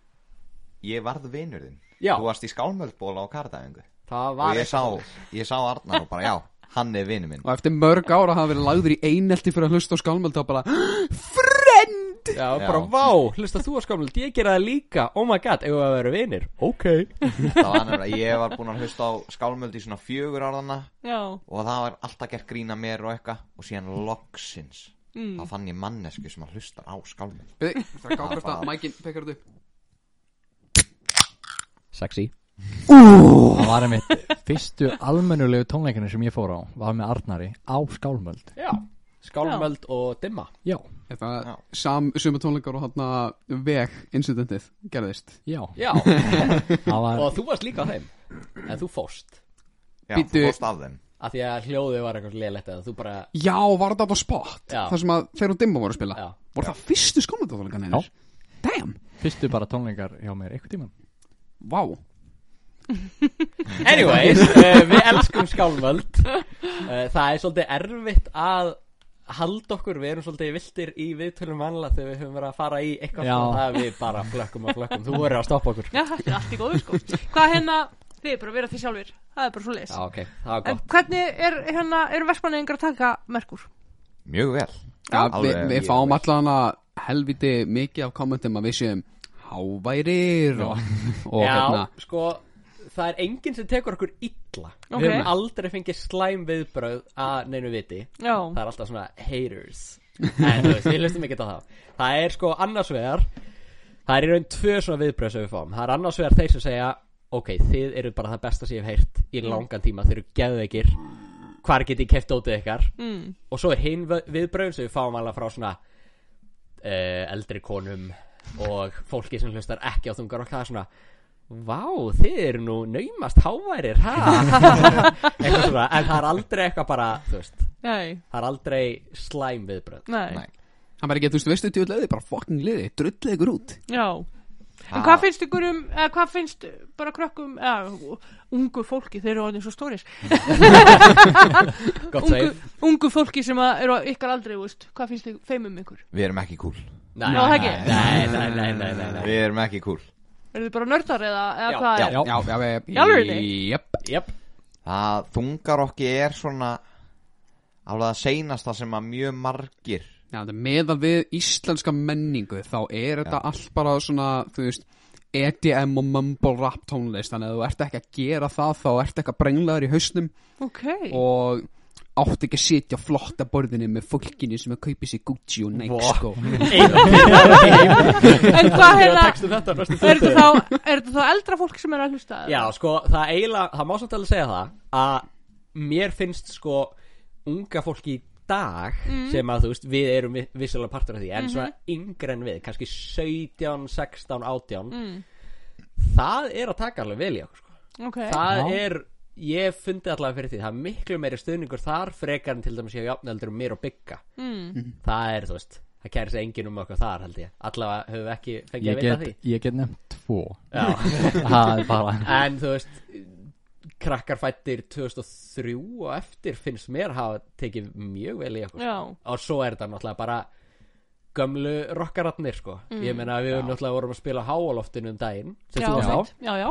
Ég varð vinur þinn. Já. Þú varst í skálmöldbóla á kardæfingu það Og ég sá, ég sá Arnar og bara já Hann er vinur minn. Og eftir mörg ára hafa verið lagður í einelti fyrir að hlusta á skálmöld og bara <gasps> Friend Já, Já. bara vá, hlusta þú á skálmöld, ég gera það líka. Oh my god, eigum við að vera vinir? Ok. Það var nefnilega, ég var búinn að hlusta á skálmöld í svona fjögur árðana já, Og það var alltaf gert grína mér og eitthvað Og síðan loksins Mm. Þá fann ég mannesku sem að hlusta á skálmöld. Byrði, það gáður þetta, mækin, pekar þetta upp. Sexy. Það var einmitt fyrstu almennulegu tónleikinu sem ég fór á var með Arnari á Skálmöld. Já, skálmöld og dimma. Já, Þetta Já. sam, sömu tónleikar og hann veg incidentið gerðist. Já, Já, <laughs> var og þú varst líka á þeim? En þú fóst Já, Bíddu. þú fórst af þeim. Af því að hljóðið var eitthvað lélætt eða þú bara Já, var þetta á spot? Já. þar sem að þeir og Dimma voru að spila? Já. Voru það fyrstu skálmöldatónleikan Já. hennar? Damn, fyrstu bara tónleikar hjá mér eitthvað tíman vá. Anyways, uh, <laughs> við elskum skálmöld. Uh, Það er svolítið erfitt að halda okkur, við erum svolítið viltir í viðtölum vanlega þegar við höfum verið að fara í eitthvað Já. svona, er við bara flökkum og flökkum. Þú voru að stoppa okkur. Já, þetta er allt í góðu sko. Hvað hérna, þið er bara að vera því sjálfur Það er bara svo leis Já, ok, það var En gott. hvernig er hérna, eru versmanningar að taka merkur? Mjög vel. Já, Alveg við, við mjög fáum vel. allan að helviti mikið af kommentum að við séum háværir og, og Já, hérna sko, það er enginn sem tekur okkur illa. Ok. Við höfum aldrei fengið slæm viðbröð að neinu viti. Já, Það er alltaf svona haters. En þú veist, við hlustum ekki á það. Það er sko annars vegar Það er í raun tvö svona viðbröð sem við fáum. Það er annars vegar þeir sem segja Ok, þið eru bara það besta sem ég hef heyrt í langan tíma. Þeir eru geðveikir. Hvar get ég keft ótið ykkar? Mm. Og svo er hinn viðbröð sem við fáum alveg frá svona uh, Eldri konum Og fólki sem hlustar ekki á þungar Og það er svona Vá, þið eru nú naumast háværir ha? <laughs> Eitthvað svona En það er aldrei eitthvað bara, þú veist nei, Það er aldrei slæm viðbröð nei, Nei. Hann verður ekki, þú veist, veistu tjóð leiði, bara fucking liði, drullið ykkur út Já En hvað finnst ykkur um, eða hvað finnst bara krökkum, eða ungu fólki, þeir eru orðin svo stóris <laughs> Gott ungu, segið ungu fólki sem að eru ykkar aldrei, þú veist, hvað finnst ykkur feim um ykkur? Við erum ekki cool Nei, Já, það ekki. Nei, nei, nei, nei, nei, nei. Við erum ekki cool Eru þið bara nördar eða, eða Já, hvað já. er? Já, já, við Í alvörunni? Jöp, Jöp, Það þungarokki er svona Alveg að seinasta sem að mjög margir Já, meðal við íslenska menningu þá er þetta allt bara svona, þú veist, EDM og mumble rap tónlist þannig að þú ert ekki að gera það þá ert ekki að brenglaður í hausnum Ok, og átt ekki að sitja flott að borðinu með fólkinu sem að kaupi sér Gucci og Nike Vá. sko en hvað hérna, er þetta þá, er þetta þá eldra fólk sem er að hlusta? Já, sko, það eiginlega, það má samt alveg segja það að mér finnst sko unga fólki í dag sem að þú veist, við erum vi- vissulega partur af því, en svona yngre en við kannski 17, 16, 18 Mm. það er að taka alveg vel í okkur sko. Ok, það Já. er, ég fundi allavega fyrir því það er miklu meiri stuðningur þar frekar en til dæmis ég jafneldur mér og bygga mm. það er, þú veist, það kæri sig enginn um okkur þar held ég, allavega höfum við ekki fengið Ég að vita get, því. ég get nefnt tvo. Já. <laughs> Það bara En þú veist Krakkar fættir 2003 og eftir finnst mér hafa tekið mjög vel í okkur já, Og svo er þetta náttúrulega bara Gömlu rockaratnir sko. Ég meina við Já. náttúrulega vorum að spila háaloftinu um daginn á já, já,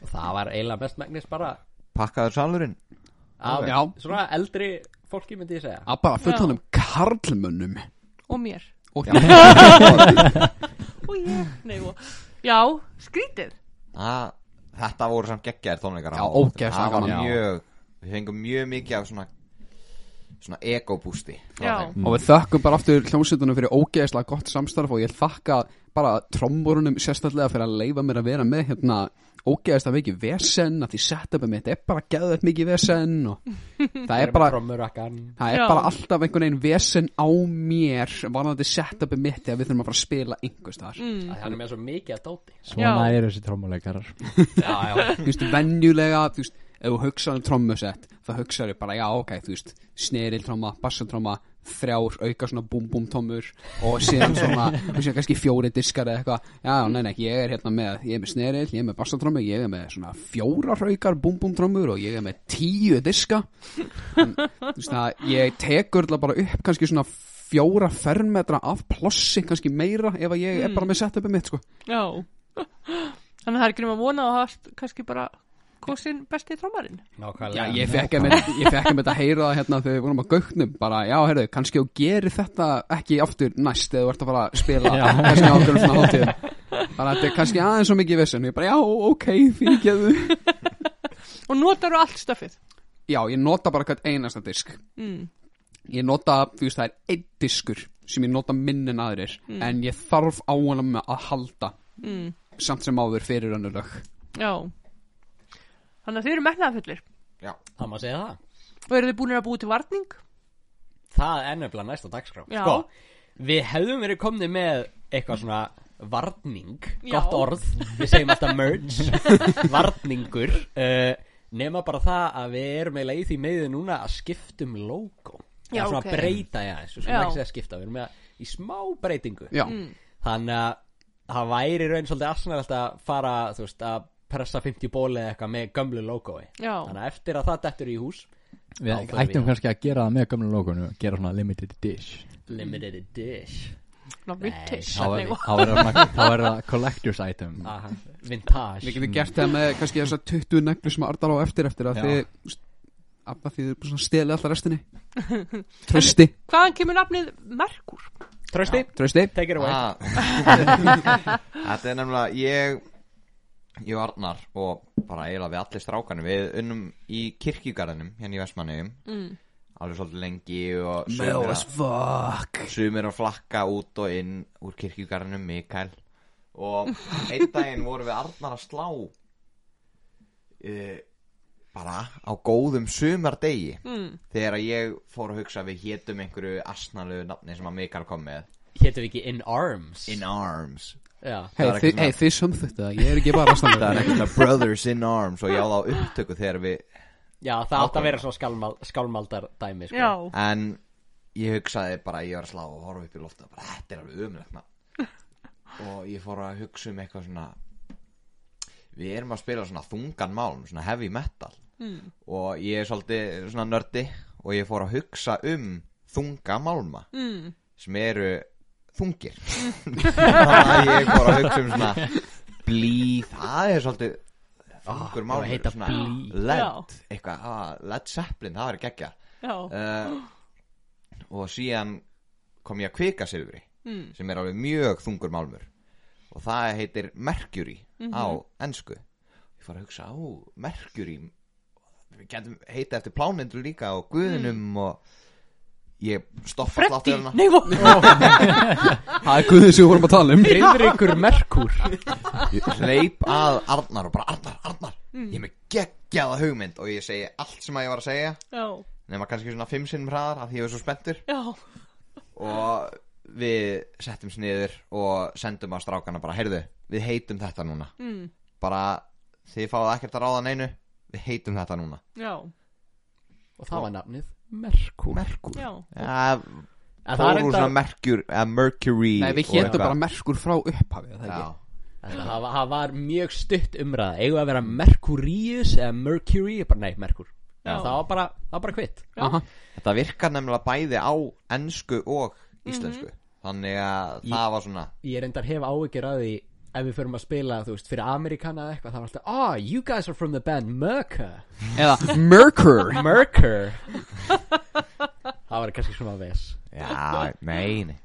Og það var eiginlega mest megnis bara Pakkaður salurinn. Af Já. svona eldri fólki myndi ég segja. Að bara fullanum karlmönnum. Og mér. Og <laughs> og ég, nei, og já, skrítið. Það- Þetta voru samt geggjaðir tónleikar. Já, Það var mjög Við fengum mjög mikið af svona Svona ego-bústi þeim. og við þökkum bara aftur hljómsveitunum fyrir ógeðslega gott samstarf og ég þakka bara trommurunum sérstaklega fyrir að leifa mér að vera með hérna ógeðast að mikið vesen að því setupið mitt er bara geðvett mikið vesen og það er bara það er Já. bara alltaf einhvern veginn vesen á mér varðandi setupið mitt þegar við þurfum að fara að spila einhvers þar mm. Hann er með svo mikið að dóti Svona eru þessi já <laughs> þú veist, venjulega, þú veist, ef þú hugsaður um trommusett, þá hugsaður bara, já, ok, þú veist, sneril tromma, bassatróma, þrjár, auka svona búm-búm tommur og síðan svona, þú séu kannski fjóri diskar eða eitthvað, já, nei, nei, ég er hérna með, ég er með sneril, ég er með bassatrómu, ég er með svona fjórar aukar búm-búm trommur og ég er með tíu diska, en, þú veist, það, ég tekur bara upp kannski svona fjóra fermetra af plossi, kannski meira, ef að ég er Mm. bara með setupið mitt, sko. Já <laughs> Þannig að það er ekki nema að vona að hafa kannski bara kosin besti trómarinn Nákvæmlega. Já, ég fekk að ég fekk að heyra það hérna þegar við vorum að gauknum bara, já, heyrðu, kannski þú gerir þetta ekki aftur næst eða þú ert að fara að spila kannski á okkur svona hátíðum bara þetta er kannski aðeins svo mikið vissin ég bara, já, ok, fyrirgeðu Og notar þú allt stöfið Já, ég nota bara hvert einasta disk. Mm. ég nota, þú veist, það er einn diskur sem ég nota minn en aðrir en ég þarf á honum að halda. Mm. samt sem áður fyrir önnur lög. Já Þannig að þið eru metnaðafullir Já, Það má segja það Og eru þið búinir að búi til varning? Það er nefnilega næsta dagskrá Já. Sko, við hefðum verið komni með eitthvað svona varning Já. Gott orð, við segjum alltaf merge <laughs> Varningur uh, Nema bara það að við erum eiginlega í því meðu núna að skiptum logo Já, svona ok. breyta, já, þessu Já. svona ekki segja skipta Við erum með að í smá breytingu Já, Mm. Þannig að það væri raun svolítið arsnæðast að fara, þú veist, að pressa 50 bóli eða eitthvað með gömlu logoi Já, Þannig að eftir að það dettur í hús Við Já, förum ættum kannski að gera það með gömlu logonu Gera svona limited dish. Limited edition ná vintage Þá er- þá verður það svona- þá verður það collector's item. Aha, Vintage. Við getum gert það með kannski þessar 20 neglu sem Ardar á eftir eftir að Já. þið veist, af að þið eru svona stelið alltaf restinni <laughs> Trösti, Hvaðan kemur nafnið Merkur? Trösti, trösti take it away. Ah. <laughs> Þetta er nefnilega ég ég og Arnar og bara eiginlega við allir strákanum við unnum í kirkjugarðinum hérna í Vestmanneum Mm. alveg svolítið lengi og sumir að, sumir að flakka út og inn úr kirkjugarðinum Mikael. Og einn daginn vorum við Arnar að slá uh, bara á góðum sumardegi. Mm. þegar ég fór að hugsa við hétum einhverju asnalegu nafni sem að Mikael kom með. Hétum við ekki In Arms? In Arms Já, Hei, er þið, samþýttu það, ég er ekki bara <laughs> að Það er eitthvað Brothers in Arms og ég á það á upptöku þegar við Já það átti að vera svona skálmal, skálmaldar dæmi sko. En ég hugsaði bara ég var að slá og horfa upp í lofta bara þetta er alveg ömulegt maður <laughs> Og ég fór að hugsa um eitthvað svona Við erum að spila svona þungan málm, svona heavy metal. Mm. Og ég er svolítið svona nördi Og ég fór að hugsa um þunga málma Mm. Sem eru þungir. Þannig að ég að hugsa um svona Blí, það er svolítið Þungur það málmur heita svona blý. Led, eitthvað, ah, Led Zeppelin, það verður geggja Já, uh, og síðan kom ég að kvika silfri mm. sem er alveg mjög þungur málmur. Og það heitir Mercury á ennsku ég fór að hugsa, á, Mercury við getum heita eftir plánendur líka og guðinum og ég stoppa Freddy, sláttuðurna nei, vo- <laughs> Það er guðið sem við vorum að tala um. Friðrikur Merkur ég hleyp að Arnar og bara Arnar, Arnar ég er með geggjaða hugmynd. Og ég segi allt sem að ég var að segja. Já, nema kannski svona fimm sinnum hraðar af því ég var svo spenntur. Já, og við settum sniður og sendum á strákana bara, heyrðu, við heitum þetta núna. Mm. bara, þið fáið ekkert að ráða neinu. Við heitum þetta núna. Já, Og það var nafnið Merkur Merkur já. Það er fóru enda svona Merkur, Mercury Nei, við eitthvað. bara merkur frá upphafið, það það, var- það var mjög stutt umræða. Eigum við að vera Mercurius eða Mercury? Bara nei, Merkur. Það var bara, það var bara kvitt. Aha. þetta virkar nefnilega bæði á ennsku og íslensku. Mhm. þannig að það var svona Ég reyndar hef áhyggjur að því Ef við förum að spila, þú veist, fyrir Amerikana eða eitthvað Það var alltaf, ah, you guys are from the band Merkur Eða Merkur Merkur Það var kannski svona ves já, nei, nei.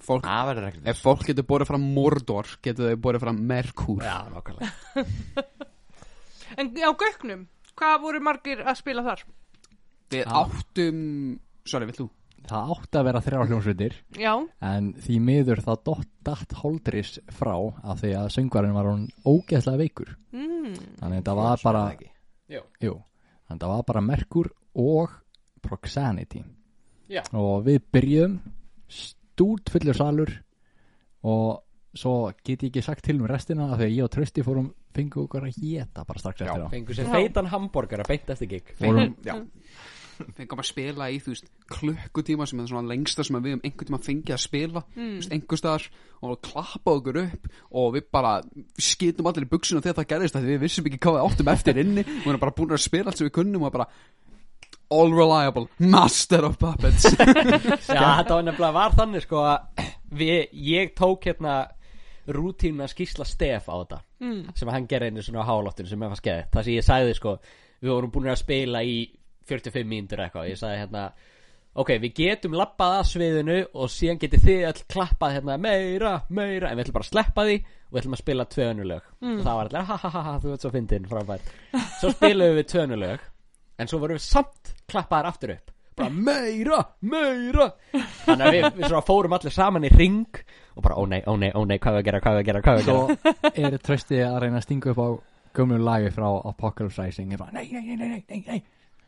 Fólk, það verður ekkert Ef fólk getur borðið fram Mordor Getur þau borðið fram Merkur. Já, nákvæmlega. <laughs> En á Gauknum, hvað voru margir að spila þar? Við áttum Sorry, vill þú? Það átti að vera þrjár hljómsveitir. Já, en því miður þá dott datt Holdris frá af því að söngvarinn var hún ógeðslega veikur. Mm. þannig að þetta var bara Ekki. jú, þannig að þetta var bara Merkur og Proxanity. Já. og við byrjum stúrt fullur salur og svo get ég ekki sagt til um restina af því að ég og Trösti fórum fengu okkur að geta bara strax eftir á. Fengu sér Já. feitan hambúrgar að beint eftir gig. Fórum, Já, fengum að spila í þú veist klukkutíma sem er svona lengsta sem við um einhvern tíma fengið að spila mm. veist, einhver staðar og klappa okkur upp og við bara skitum allir í buksuna þegar það gerðist af því við vissum ekki hvað við áttum eftir inni og við erum bara búin að spila allt sem við kunnum og bara all reliable, master of puppets <laughs> Já, þetta var nefnilega var þannig sko að við, ég tók hérna rútínu að skýsla stef á þetta Mm. sem hann gerði einu svona á hálóttinu sem er fast geðið það sem ég sagði sko við vorum búin að spila í 45 mínútur eitthvað. Ég sagði hérna ok, við getum lappað að sviðinu og síðan getið þið öll klappað hérna meira, meira en við ætlum bara að sleppa því og við ætlum að spila tvö önnulög mm. og það var allir ha ha ha ha, þú ert svo fyndin frábær svo spilaðum við tvö önnulög en svo vorum við samt klappaðar aftur upp. Bara meira, meira. Þannig að við, við svona fórum allir saman í ring og bara ó nei, ó nei, ó nei, hvað við að gera, hvað við að gera, hvað við að gera? Svo er Trösti að reyna að stinga upp á gömlu lagi frá Apocalypse Rising. Ég bara, nei, nei, nei, nei, nei, nei, nei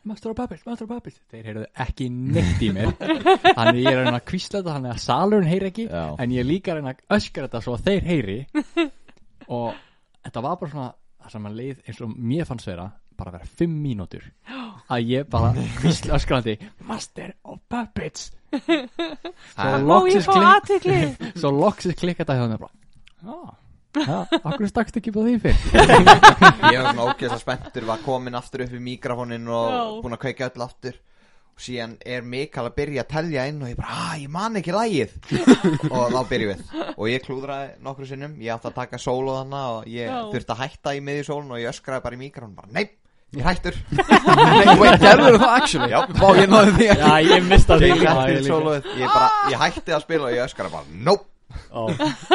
Master of Puppets, Master of Puppets þeir heyrðu ekki neitt í mér. <laughs> Þannig ég er að reyna að kvísla þetta þannig að salurinn heyri ekki Já. en ég er líka að reyna að öskra þetta svo að þeir heyri. <laughs> Og þetta var bara svona það sem að leið eins og mér fannst vera bara að vera fimm mínútur. <gasps> Að ég bara kvísla öskrandi Master of Puppets. <laughs> Er- Má ég loksins fá klink- aðtikli? svo loksins klikka þetta hjá þeim bara ah, akkur stakst ekki på því fyrr <laughs> ég var svona ógeðslega spenntur var komin aftur upp í mikrofónin og Já. búin að kveika öll aftur og síðan er Mikael að byrja að telja inn og ég bara, að ég man ekki lægið <laughs> og þá byrjum við og ég klúðraði nokkru sinnum, ég átti að taka sóló þannig og ég Já. þurfti að hætta í miðju sólun og ég öskraði bara í mikrofónin bara, nei, ég hættur <laughs> Wait, gerður það actually? Já. Vá, ég náði því Já, ég mista því ég líka. hætti sólóið, ég bara, ég hætti að spila og ég öskraði bara, nope Ó.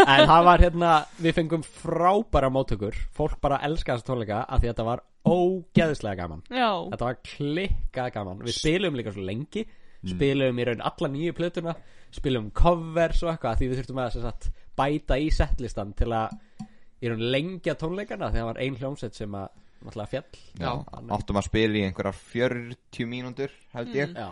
En það var hérna Við fengum frábæra móttökur. Fólk bara elska þessa tónleika af því að þetta var ógeðslega gaman. Já, Þetta var klikkað gaman. Við spilum líka svo lengi. Spilum í raun alla nýju plötuna. Spilum covers og eitthvað Því við þurftum að sem sagt, bæta í setlistan Til að í raun lengja tónleikana. Því það var ein hljómsett sem að Náttúrulega fjall Já, áttum að spila í einhverjar 40 mínútur held ég. Já,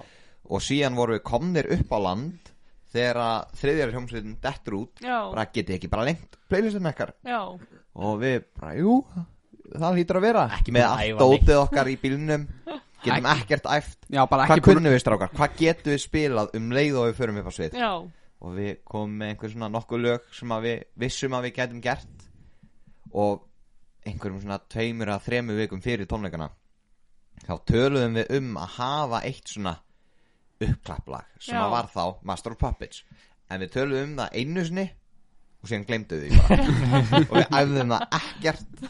og síðan vorum við komnir upp á land þegar að þriðjar hljómsveitin dettur út já, bara getið ekki bara lengt playlistin ekkar já. Og við bara, jú, það hlýtur að vera. Ekki með allt æfa neitt. dótið okkar í bílnum getum ekkert æft. Já, bara hvað ekki búin kunnum við strákar, hvað getum við spilað um leið og við förum upp á svið? Já, og við komum með einhver svona nokkuð lög sem að við vissum að við getum gert. Og einhverjum svona tveimur að þremur vikum fyrir tónleikana þá töluðum við um að hafa eitt svona uppklapplag sem Já. að var þá Master of Puppets. En við töluðum um það einu sinni og síðan glemdu því bara. <laughs> Og við æfðum það ekkert.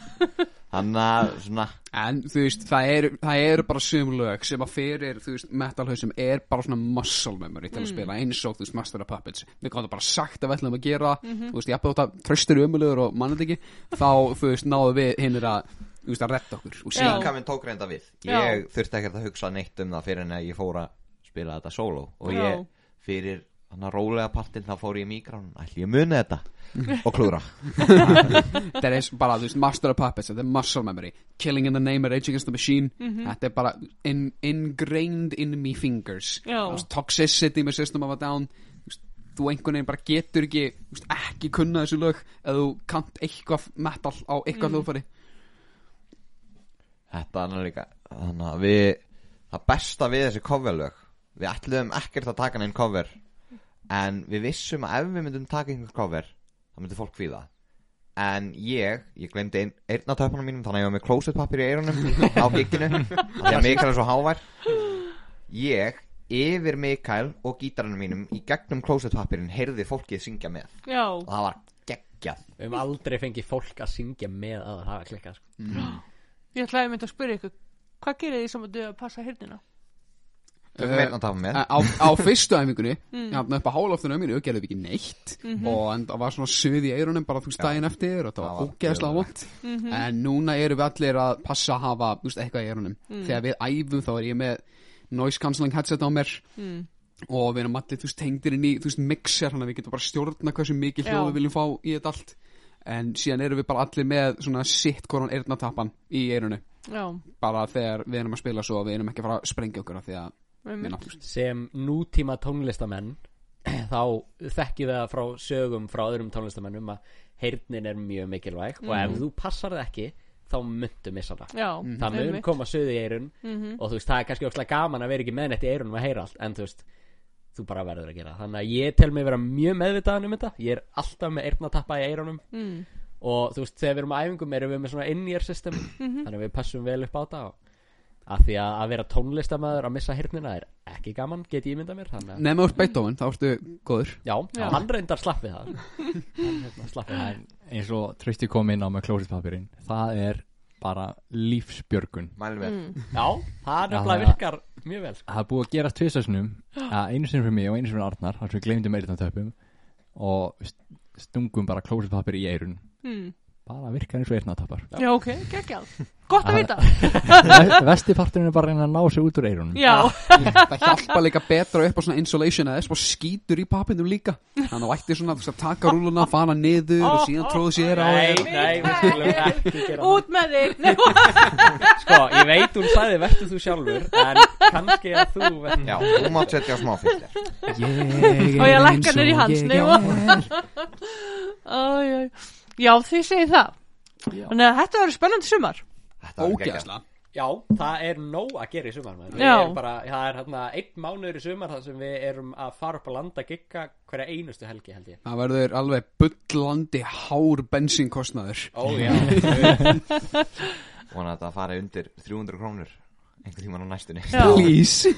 Þannig að svona En þú veist, það eru, það eru bara sum lög sem að fyrir, þú veist, metalhausum er bara svona muscle memory til að spila eins og, þú veist, Master of Puppets. Við gáttum bara sagt að við ætlum að gera það, þú veist, ég hafði þetta tröstur umulegur og mannið ekki þá, þú veist, náðu við hinnir að, þú veist, að redda okkur og síðan, Líka minn tók reynda við. Já. Ég þurfti ekkert að hugsa neitt um það fyrir en að ég fór að spila þetta solo Og Já. ég fyrir hann að rólega partinn þá fór ég í mikrán Ætli ég muni þetta? Og klúra <laughs> þetta er bara, þú veist, Master of Puppets þetta er muscle memory, Killing in the Name Rage Against the Machine, þetta er bara in, ingrained in me fingers. Veist, Toxicity með System of a Down. Þú veist, þú einhvern veginn bara getur ekki veist, ekki kunna þessu lög eða þú kant eitthvað metal á eitthvað mm. hljóðfæri. Þetta er líka Þannig að við Það besta við þessi coverlög Við ætluðum ekkert að taka neinn cover. En við vissum að ef við myndum taka einhver cover þá myndi fólk fíla En ég, ég glemdi ein, einn af töpunum mínum Þannig að ég var með closet pappir í eyrunum Á gigginu <laughs> Því að Mikael er svo hávær. Ég, yfir Mikael og gítarinn mínum Í gegnum closet pappirinn heyrði fólkið syngja með. Já. Og það var geggjað. Við höfum aldrei fengið fólk að syngja með að það var klikkað sko. Ég ætlaði mynd að spyrja ykkur Hvað gerir þið sem að þau að passa hirnina? Tökum Eh, einn að tafa með á, á fyrstu æfingunni <laughs> mm. upp á hálóftinu á mínu gerðum við ekki neitt. Og en það var svona suð í eyrunum bara þú veist daginn eftir og það var ógeðslega vond en núna erum við allir að passa að hafa veist, eitthvað í eyrunum. Þegar við æfum þá er ég með noise cancelling headset á mér. Og við erum allir, þú veist, tengdir inn í þú veist, mixer, þannig að við getum bara stjórna hversu mikið hljóð við viljum fá í þetta allt. En síðan erum við bara allir með svona sitt konan eyrnatappan í eyrunu Já, bara þegar við erum að spila svo að við erum ekki að fara að sprengja okkur af því að sem nútíma tónlistamenn <clears throat> þá þekkjum við það frá sögum frá öðrum tónlistamennum að heyrnin er mjög mikilvæg og ef þú passar það ekki þá myndu missa það. Já, það mun koma söðu í eyrun Mhm. og þú veist það er kannski óslega gaman að vera ekki með neitt í eyrunum að heyra allt en þú veist þú bara verður að gera þannig að ég tel mig vera mjög meðvitaðan um þetta. Ég er alltaf með eyrnatappa í eyrunum Mm. og þú veist þegar við erum á æfingum erum við með svona in-ear system Mhm. þannig að við passum vel upp á það og að því að, að vera tónlistamæður að missa hirnina er ekki gaman, get ég ímynda mér Nefnum úr Beethoven, þá ertu góður já, Já. hann reyndar slapp við það hann hérna, slapp við það En eins og Trausti kom inn á með klósitpapirinn það er bara lífsbjörgun Mælum við Mm. já, það nefnilega virkar mjög vel sko. það er búið að gera tvisasnum einu sinni fyrir mig og einu sinni fyrir Arnar þar sem við glemdum eyrnatöpum og st- stungum bara klósitpapir í eyrun Mm. Bara virkar eins og eyrnatappar Já, ok, geggjað. Gott að vita. <laughs> Vestiparturinn er bara að reyna að ná sig út úr eyrunum. Já, Það hjálpa líka betra upp á svona insulation eða þess bara skítur í pappinum líka. Þannig að þú ætti svona þú veist, að taka rúluna, fara niður og síðan tróðu sér á nei, nei, við <laughs> skulum ekki gera út með þig. <laughs> Sko, ég veit hún sagði verður þú sjálfur en kannski að þú verður Já, þú mátt setja smá Ég Og ég er í og hans, Já, þið segið það. Þannig að þetta verður spennandi sumar. Þetta geggjað. Ógeðslega. Já, það er nóg að gera í sumar. Við Já. erum bara, það er hérna einn mánuður í sumar þar sem við erum að fara upp að landa gigga hverja einustu helgi held ég. Það verður alveg bullandi hár bensínkostnaður. Ó já. <laughs> Vona að þetta fari undir 300 krónur einhvern tímann á næstunni. Já. Please.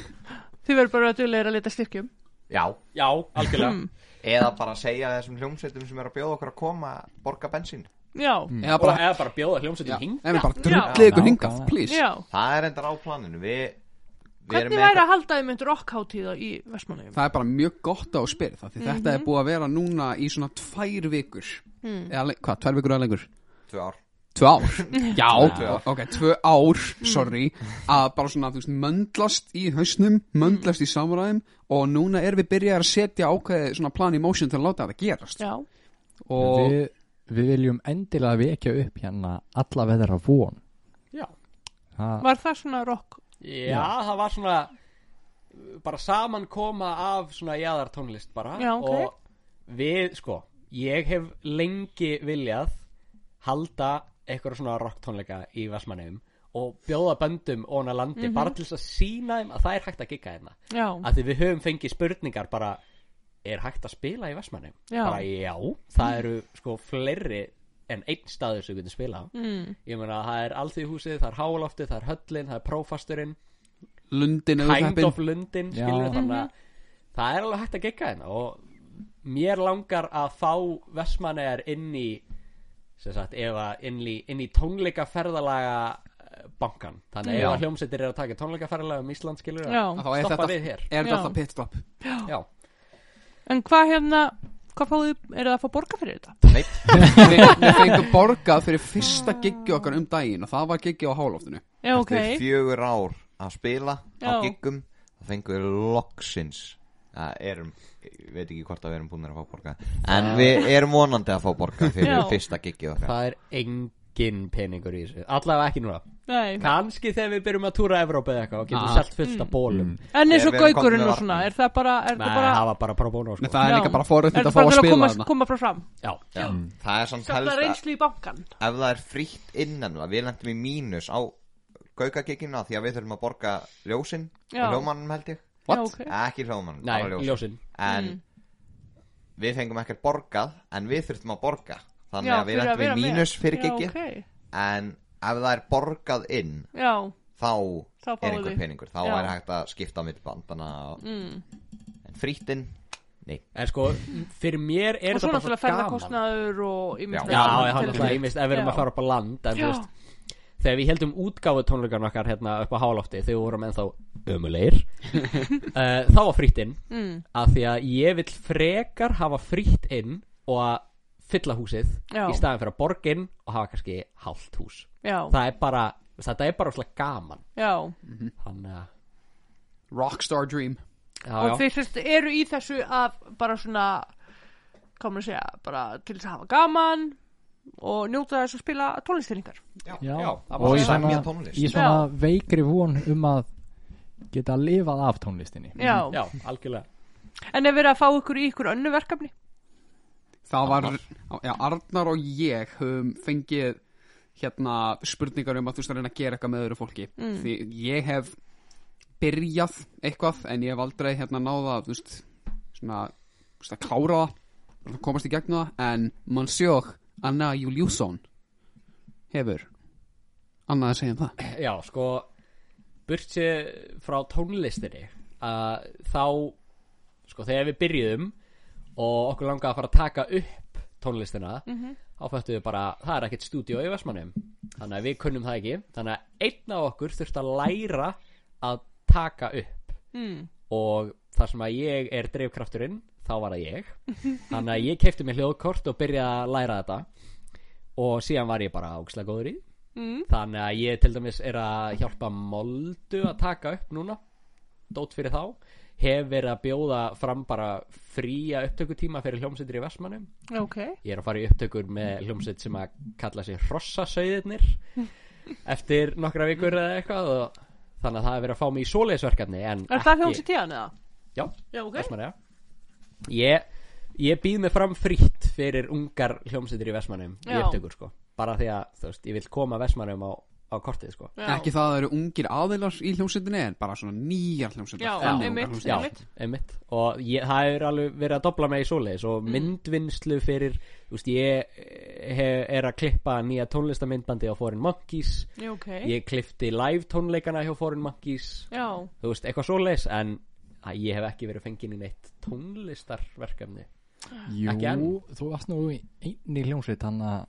Þið verður bara að duðlega að leta styrkjum. Já, Já, algjörlega. Mm. Eða bara segja þessum hljómsveitum sem er að bjóða okkur að koma borga bensín. Já, Eða Og bara, eða bara bjóða hljómsveitum hing eða bara drullið ykkur hingað, please. Já. Það er endar á planinu. Við, Hvernig væri að halda þið mynd rockháttíða í Vestmannaugum? Það er bara mjög gott á að spyrja það Því þetta er búið að vera núna í svona tvær vikur. Eða, le- hvað, tvær vikur eða lengur? tvö ár Tvö ár? <laughs> Já, Tvö ár. ok, tvö ár, sorry. Að bara svona, þú veist, möndlast í hausnum Möndlast í samræðum Og núna erum við byrjað að setja ákveði svona plan í motion til að láta þetta gerast. Já, Og við, við viljum endilega vekja upp hérna alla veðra von. Já, það, var það svona rock? Já, það var svona bara saman koma af svona jaðar tónlist bara. Já, ok. og við, sko, ég hef lengi viljað halda eitthvað svona rock tónleika í Vestmanneum og bjóða böndum ón að landi bara til þess að sína þeim að það er hægt að gigga hérna. Já, að því við höfum fengið spurningar bara er hægt að spila í Vestmanneum Já. bara já, það eru sko fleiri en einn staður sem við getum spila mm. ég meina það er alþýðhúsið, það er háloftið, það er höllin, það er prófasturinn. Lundin kind of Lundin skilur þannig að það er alveg hægt að gegga hérna og mér langar að fá Vestmannegar inn í sagt, ef að inn í, inn í tónleikaferðalaga eh, bankan þannig að að hljómsveitir er að taka tónleikaferðalega um Ísland skilur er stoppa þetta- við hér. Er þetta pitstop? En hvað hérna, hvað fáðu, er það að fá borga fyrir þetta? Neitt, við, við fengum borgað fyrir fyrsta giggi okkar um daginn og það var giggi á ok eftir fjögur ár að spila á Já. giggum þá fengum við loksins að erum, veit ekki hvort að við erum búin að fá borga en við erum vonandi að fá borga fyrir <laughs> Já. fyrsta giggið okkar. Það er engin peningur í þessu. Allavega ekki núna. Nei. kannski þegar við byrjum að túra Evrópa eða eitthvað og getum Ah. selt fullt af bólum En eins og Við erum gaugurinn komnir og svona, er það bara, er Nei, það bara það var bara pro bono sko. það er Já. líka bara Er að það fá bara að til að spila koma, þarna. koma frá fram? já, Já, það er samt Þetta helst að reynslu í bankan ef það er frítt innan það, við lendum í mínus á gaukagiggina því að við þurfum að borga ljósin Já. og hljómanum held ég. Já, ok. Ekki hljómanum, nei, bara ljósin. ljósin en við fengum ekkert borgað en við þurftum að borga. Þannig Já, að við lendum í mínus fyrir Já, giggið. ok. en ef það er borgað inn Já, þá, Þá er einhver peningur. Þá Já. er hægt að skipta á milli bandana mm. en frítinn, nei. En sko, fyrir mér er og svo þetta bara náttúrulega svo gaman. ferðarkostnaður og til náttúrulega þess. ímist ef við erum að fara upp á land En þú veist, þegar við heldum útgáfu tónleikarn okkar hérna upp á hálófti Þegar við vorum ennþá ömulegir uh, <laughs> Þá var frítt inn mm. Af því að ég vill frekar hafa frítt inn Og að fylla húsið Já. Í staðin fyrir að borga inn og hafa kannski hálft hús. Já, Það er bara, þetta er bara svona gaman. Já, Þannig að Rockstar Dream. Já, og þið sérst eru í þessu að bara svona maður að segja, bara til þess að hafa gaman og njóta þess að spila það og í svona, tónlist. í svona veikri von um að geta lifað af tónlistinni. Já, Já, algjörlega. En er verið að fá ykkur í ykkur önnu verkefni? Það var, já, Arnar og ég höfum fengið hérna spurningar um að þú veist að reyna að gera eitthvað með öðru fólki. Mm. því ég hef byrjað eitthvað en ég hef aldrei hérna náða þú veist, svona þú veist, að klára það að komast í gegnum það. En Monsieur Anna Júliusson. Hefur annað að segja um það? Já, sko burt sér frá tónlistinni að þá sko þegar við byrjuðum og okkur langaði að fara að taka upp tónlistina þá fættu við bara, það er ekkert stúdíó í Vestmannum þannig að við kunnum það ekki. Þannig að einn af okkur þurfti að læra að taka upp. Mm. og þar sem að ég er drifkrafturinn þá var það ég. Þannig að ég kefti mig hljóðkort og byrjaði að læra þetta. Og síðan var ég bara ákslega góður í. Mm. þannig að ég til dæmis er að hjálpa Moldu að taka upp núna dót fyrir þá. Hef verið að bjóða fram bara fría upptökutíma fyrir hljómsveitir í Vestmannum Ok, ég er að fara í upptökur með hljómsveit sem að kalla sig Hrossasauðirnir. <laughs> Eftir nokkra vikur eða eitthvað og þannig að það er verið að fá mig í svoleiðisverkefni en er það hljómsið tíðan eða? Já, Já, ok. Vestmannaeyja Ég, ég býð mig fram frítt fyrir ungar hljómsveitir í Vestmannum í Já. upptökur sko bara því að þú veist, ég vil koma Vestmannum á, á kortið sko Já. ekki það að það eru ungir aðilar í hljómsveitinni en bara svona nýjar hljómsveitir Já, þannig einmitt, ungar hljómsveitir. Já, Einmitt. einmitt og ég, það er alveg verið að dobla mig í svoleiðis og Mm. myndvinnslu fyrir þú veist, ég hef, er að klippa nýja tónlistamindbandi á Foreign Monkeys Já, ok ég klifti live tónleikana hjá Foreign Monkeys Já, þú veist, eitthvað svoleiðis en að ég hef ekki verið fengin í neitt tónlistarverkefni. Jú, þú varst nú einni hljómsveit hann að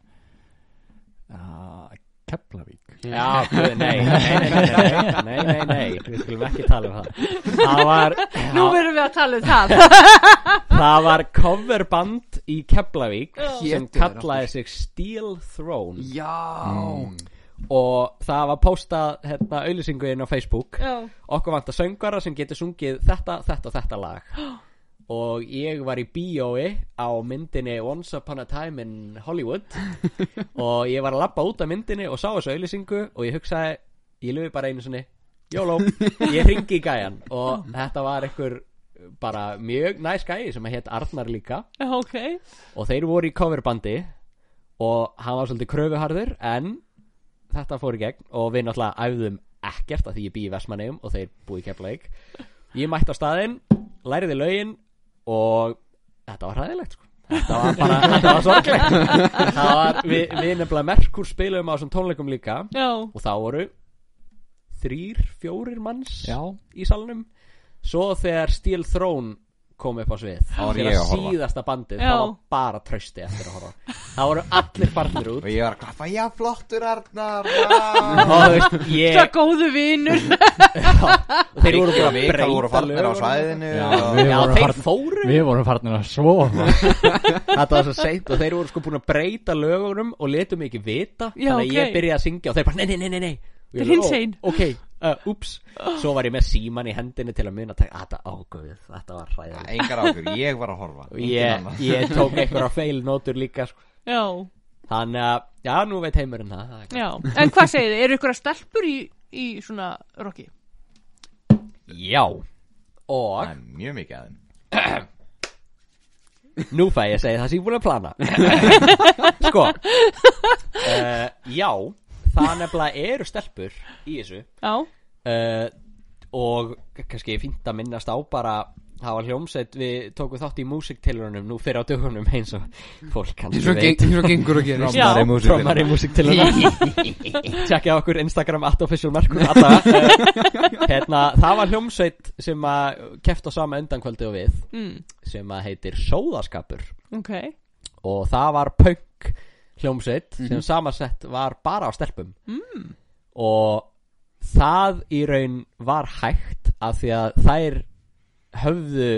Keflavík. Já, nei, nei, nei, nei, nei við skulum ekki tala um það. Það var Nú verðum við að tala um það. Það var coverband í Keflavík sem kallaði sig Steel Throne. Já. Mm og það var postað hérna auðlýsingu inn á Facebook. Já, okkur vantar söngvara sem getur sungið þetta, þetta og þetta lag. <gasps> Og ég var í bíói á myndinni Once Upon a Time in Hollywood. <laughs> Og ég var að labba út af myndinni og sá þessu auðlýsingu og ég hugsaði, ég löfi bara einu sinni. Jóló, <laughs> ég ringi í gæjan og þetta var einhver bara mjög næs gæi sem heit Arnar líka. Já, ok. Og þeir voru í coverbandi og hann var svolítið kröfuharður en þetta fór í gegn og við náttúrulega æfðum ekkert að því ég bý í Vestmanneum og þeir búi í Keflavík. Ég mætti á staðinn, læriði lögin og þetta var hræðilegt sko. þetta var bara, <laughs> þetta var sorglegt. Það var, við, við nefnilega Merkur spilum á þessum tónleikum líka Já, og þá voru þrýr, fjórir manns Já, í salnum. Svo þegar Steel Throne kom upp á svið. Þá var ég að horfa. síðasta bandið, það var bara trösti eftir að horfa. Það voru allir farnir út. Og ég var að klappa, já flottur Arnar! Ég það góðu vinur. <laughs> Og þeir voru bara að Vikar voru breyta farnir á svæðinu Já, Já, þeir fóru. við vorum farnir að sofa. <laughs> Þetta var svo seint og þeir voru sko búin að breyta lögunum og letu mig ekki vita. Já, þannig að ég ok. byrjaði að syngja og þeir bara nei, nei, nei, nei, ég Þetta er alveg, hinsegin. ó, Ok, uh, ups. Svo var ég með síman í hendinni til að muna að Þetta, ágöð, þetta var hræðilegt. Engar ákur, ég var að horfa ég, ég tók einhverja feil nótur líka sko. Já, Þannig að, já, nú veit heimurinn það, það já. En hvað segið þið, eru ykkur að stelpur í, í svona rocki? Já. Og Það er mjög mikið að þeim. <clears throat> Nú fæ ég að segja það sem ég búin að plana. <laughs> Sko uh, Já Það nefnilega eru stelpur í þessu. Já, uh, Og kannski fínt að minnast á bara Það var hljómsveit, við tókum þátt í músiktilurunum Nú fyrir á dögunum eins og fólk kannski og geng- eins og gengur að gera. Já. Trommar í músiktilurunum Tjekkja <laughs> okkur Instagram at official merkur alla, uh, hérna, Það var hljómsveit sem að keft á sama undankvöldi og við mm, sem að heitir Sóðaskapur. Ok. Og það var punk hljómsveit sem samansett var bara á stelpum. Mm. og það í raun var hægt af því að þær höfðu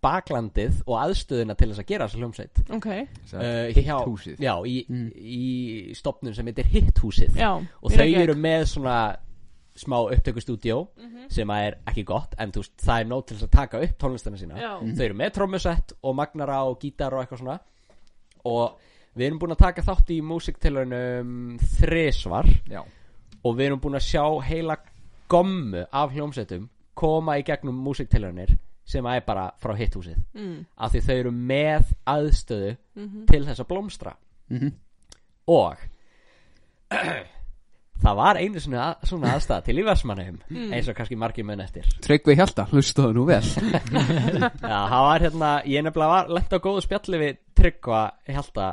baklandið og aðstöðuna til þess að gera þessa hljómsveit. Ok, uh, Hithúsið. já, í, í stopnum sem heitir Hithúsið já og þau eru með svona smá upptökustúdíó sem að er ekki gott en þú veist, það er nóg til þess að taka upp tónlistina sína. Já. þau eru með trommusett og magnara og gítar og eitthvað svona. Og við erum búin að taka þátt í músiktilunum þrisvar. Já. Og við erum búin að sjá heila gommu af hljómsettum koma í gegnum músiktilunir sem að er bara frá hitthúsið. Mm. af því þau eru með aðstöðu Mhm. til þess að blómstra. Mhm. og <clears throat> það var einu svona, svona aðstæða til í Vestmannheim eins og kannski margir menn eftir. Tryggvi Hjalta, hlustaðu nú vel. <laughs> Já, það var hérna, ég nefnilega var lent á góðu spjalli við Tryggva Hjalta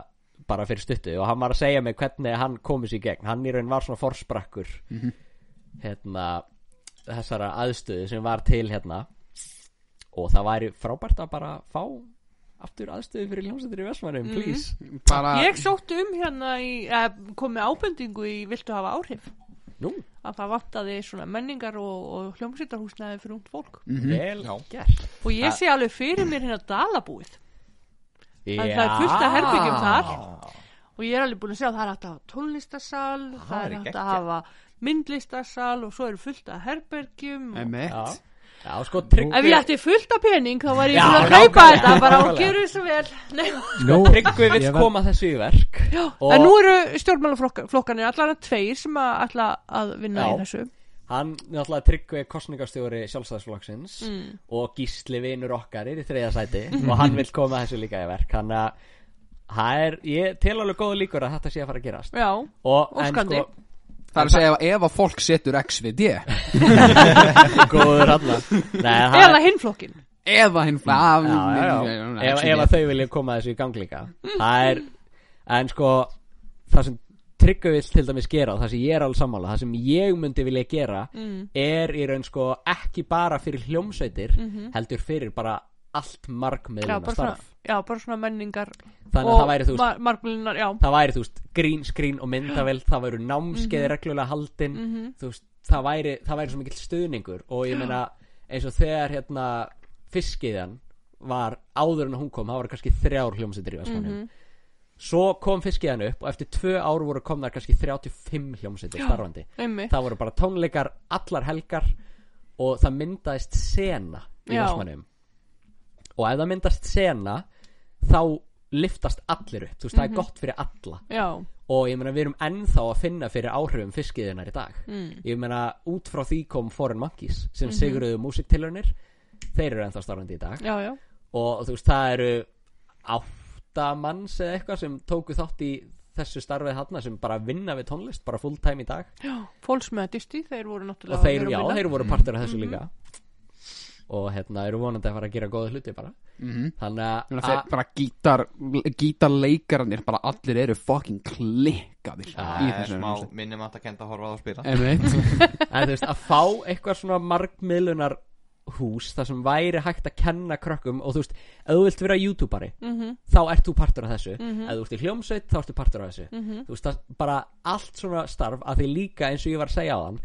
bara fyrir stuttu og hann var að segja mig hvernig hann komið sér í gegn. Hann í raun var svona forsprakkur hérna þessara aðstöðu sem var til hérna. Og það væri frábært að bara fá aftur aðstöðu fyrir hljómsættir í Vestmannheim, please. Bara, Ég sótti um hérna í, eh, kom með ábendingu í Viltu hafa áhrif? Nú, að það vantaði svona menningar og, og hljómsýttarhúsnaði fyrir ungt fólk. Vel Já. gert. Og ég sé alveg fyrir mér hérna dalabúið. Það er fullt af herbyggjum þar. Og ég er alveg búin að segja að það er hafa tónlistasal það er geggjað. að hafa myndlistasal og svo eru fullt af herbergjum og... emitt Já, já sko Tryggvi ef ég ætti fullt af pening þá var ég búin að kaupa þetta bara og gera þessu vel. Nú, Tryggvi vill koma þessu í verk. Já, Og- en nú eru stjórnmálaflokkanir allar að tveir sem að ætla að vinna Já. í þessu Hann náttúrulega Tryggvi er kostningastjóri sjálfstæðsflokksins mm. og Gísli vinur okkar er í þriða sæti <laughs> og hann vill koma þessu líka í verk. Hann að það er, ég tel alveg góða líkur að þetta sé að fara að gerast. Já, og Óskandi. sko Það er að segja ef, ef að fólk setur X við D. <laughs> Góður hann Nei, eða hinflokkin Eða hinn já, já, já. Ef, ef að þau vilja koma þessu í gang líka. Það er, en sko það sem Tryggvi vill til dæmis gera og það sem ég er alveg sammála, það sem ég myndi vilja gera mm. er í raun sko ekki bara fyrir hljómsveitir heldur fyrir bara allt já, markmiðluna bara svona, starf já, bara svona menningar þannig að það væri þú veist mar það væri þú veist green screen og myndavel það væri námskeið reglulega haldin Mhm. þú veist það væri, það væri svo mikill stuðningur og ég meina eins og þegar hérna fiskiðan var áður en hún kom það voru kannski þrjár hljómsveitir í Vestmannum Mhm. Svo kom fiskiðan upp og eftir tvö ár voru komnar kannski 35 hljómsveitir starfandi. einmitt, það voru bara tónleikar allar helgar og það myndaðist sena í. Vestmannum og ef það myndast sena þá liftast allir upp. Þú veist, Mhm. það er gott fyrir alla. Já. Og ég meina við erum ennþá að finna fyrir áhrifum fiskiðunar í dag. Mm. ég meina út frá því kom Foreign Monkeys sem mm Mhm. sigruðu músiktilunir þeir eru ennþá starfandi í dag. Já, já, og þú veist það eru átta manns eða eitthvað sem tóku þátt í þessu starfið þarna sem bara vinna við tónlist bara full time í dag. Já Fólks með Disti, þeir voru náttúrulega og þeir, já, þeir voru partur af þessu Mhm. líka. Og hérna eru vonandi að fara að gera góða hluti bara. Mhm. þannig að Þannig að bara gítar Gítarleikararnir bara allir eru fucking klikkaðir Það er þessu smá minnum að kenda að horfa á að spila <laughs> en þú veist að fá eitthvað svona margmiðlunar hús þar sem væri hægt að kenna krökkum og þú veist, ef þú vilt vera youtuberi Mhm, þá ert þú partur af þessu Mhm. ef þú ert í hljómsveit þá ertu partur af þessu mhm. þú veist, það bara allt svona starf að því líka eins og ég var að segja á þann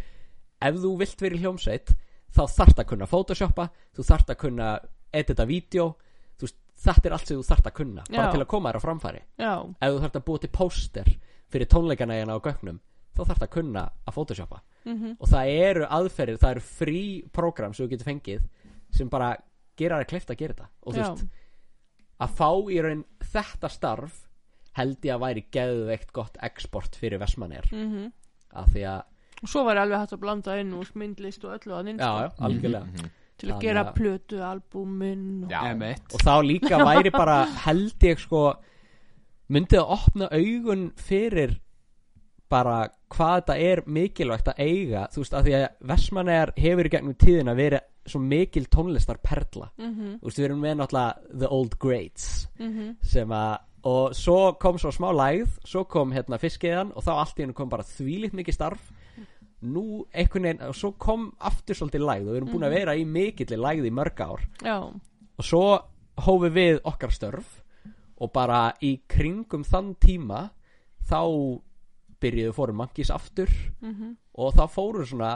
ef þú vilt vera í hljómsveit þá þarft að kunna photoshoppa þú þarft að kunna edita vídeo þú veist, þetta er allt sem þú þarft að kunna bara Já. til að koma þér á framfæri já, ef þú þarft að búa til póster fyrir tónleikana hérna á gögnum þá þarft að kunna að photoshoppa mhm, og það eru aðferðir, það eru frí program sem þú getur fengið sem bara gera þér kleift að gera þetta. Og þú veist, að fá í raun þetta starf held ég að væri geðveikt gott export fyrir Vestmannir mhm. af því að, og svo var alveg hægt að blanda inn úr myndlist og öllu að inn já, já, algjörlega. Mhm. til að gera plötu, albúmin og... Og þá líka væri bara held ég sko myndið að opna augun fyrir bara hvað þetta er mikilvægt að eiga þú veist, af því að Vestmannegar hefur í gegnum tíðina verið svo mikil tónlistar perla Mhm, þú veist, við erum með náttúrulega The Old Greats mhm, sem að og svo kom svo smá lægð svo kom hérna fiskiðan og þá allt í hennu kom bara þvílíkt mikið starf. Nú einhvern veginn og svo kom aftur svolítið lægð og við erum búin að vera í mikilli lægð í mörg ár. Já, og svo hófum við okkar störf og bara í kringum þann tíma þá byrjuðu fórum mankis aftur mhm, og þá fóru svona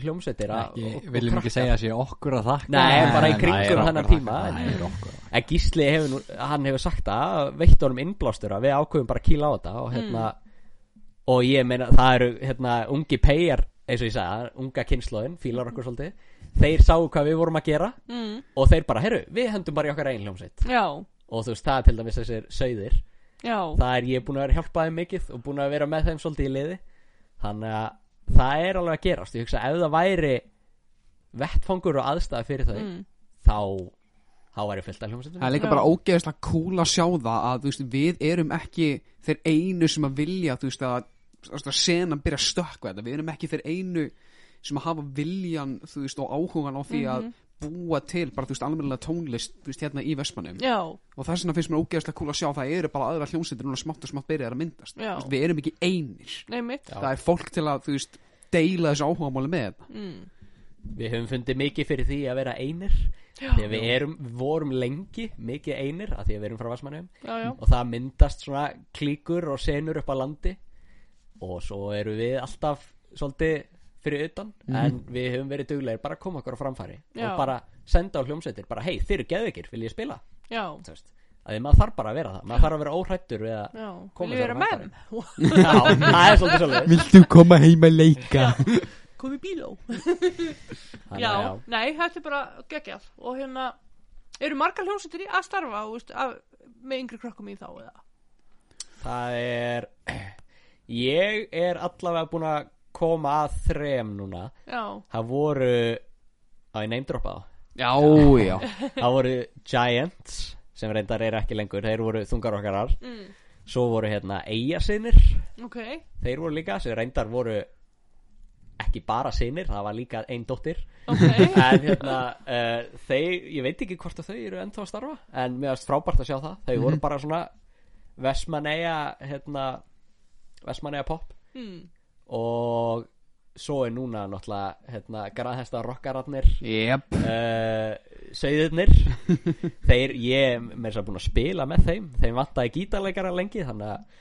hljómsveitir að- viljum ekki segja að sé okkur að þakka. Nei, bara í kringum það að tíma. það er að. En Gísli hefur, nú- hann hefur sagt það veitt honum innblástur að við ákveðum bara að kýla á þetta og hérna og ég meina það eru hérna ungi peyjar eins og ég sagði, unga kynnslóðin fílar okkur svolítið, þeir sáu hvað við vorum að gera mm, og þeir bara, herru, við hendum bara í okkar einn hljómsveit. Já, og þú veist, það er til dæmis þessir sauðir já. Það er ég búin að vera að hjálpa þeim mikið og búin að vera með þeim svolítið í liði. Þannig að það er alveg að gerast. Ég hugsa ef það væri vettfangur og aðstæða fyrir þau mm, þá þá væri fullt af hljómsveitum. Það er líka Já. bara ógeðslega cool að sjá það að þú veist, við erum ekki þeir einu sem að vilja þú veist, að, þú veist, að senan byrja að stökkva þetta. Við erum ekki þeir einu sem að hafa viljan þú veist, og áhugan á því að búa til bara þú veist, almennilega tónlist þú veist, hérna í Vestmannum já, og þess vegna finnst mér ógeðslega cool að sjá að það eru bara aðra hljómsveitir núna smátt og smátt byrjaðar að myndast. Veist, við erum ekki einir. Nei það er fólk til að þú veist, deila þessu áhugamáli með mm, við höfum fundið mikið fyrir því að vera einir. Já, því að við erum, vorum lengi mikið einir að því að við erum frá já, og það myndast svona klíkur og senur upp á landi. Og svo eru við alltaf svolítið fyrir utan en við höfum verið duglegir bara að koma okkur á framfæri Já. og bara senda á hljómsveitir bara hei, þeir eru geðvikir, vil ég spila? Já, Þú veist, að maður þarf bara að vera það maður þarf að vera óhrættur við að já. Koma á með? <laughs> Já, það er svolítið svolítið Viltu koma heim að leika? kom í bíló. Já, að já. nei, þetta er bara geggjað. Og hérna, eru margar hljómsveitir í að starfa þú veist, að, með yngri krökkum í þá eða? Það er ég er allavega búin að koma að þrem núna. Já, það voru á ég neymdroppa það Já, já. það voru Giants sem reyndar er ekki lengur. Þeir voru þungar okkarar. Mm, svo voru hérna Eyjasinir ok. Þeir voru líka sem reyndar voru ekki bara sinir, það var líka einn dóttir. Ok, en hérna uh, þeir, ég veit ekki hvort að þau eru ennþá að starfa en mér varst frábært að sjá það. Þau voru bara svona Vestmanneia hérna Vestmanneia pop. Mm, og svo er núna náttúrulega hérna græðhesta rockararnir Jep. Uh, Sauðirnir. <laughs> Þeir, ég með þess að búin að spila með þeim. Þeim vantaði gítarleikara lengi Þannig að,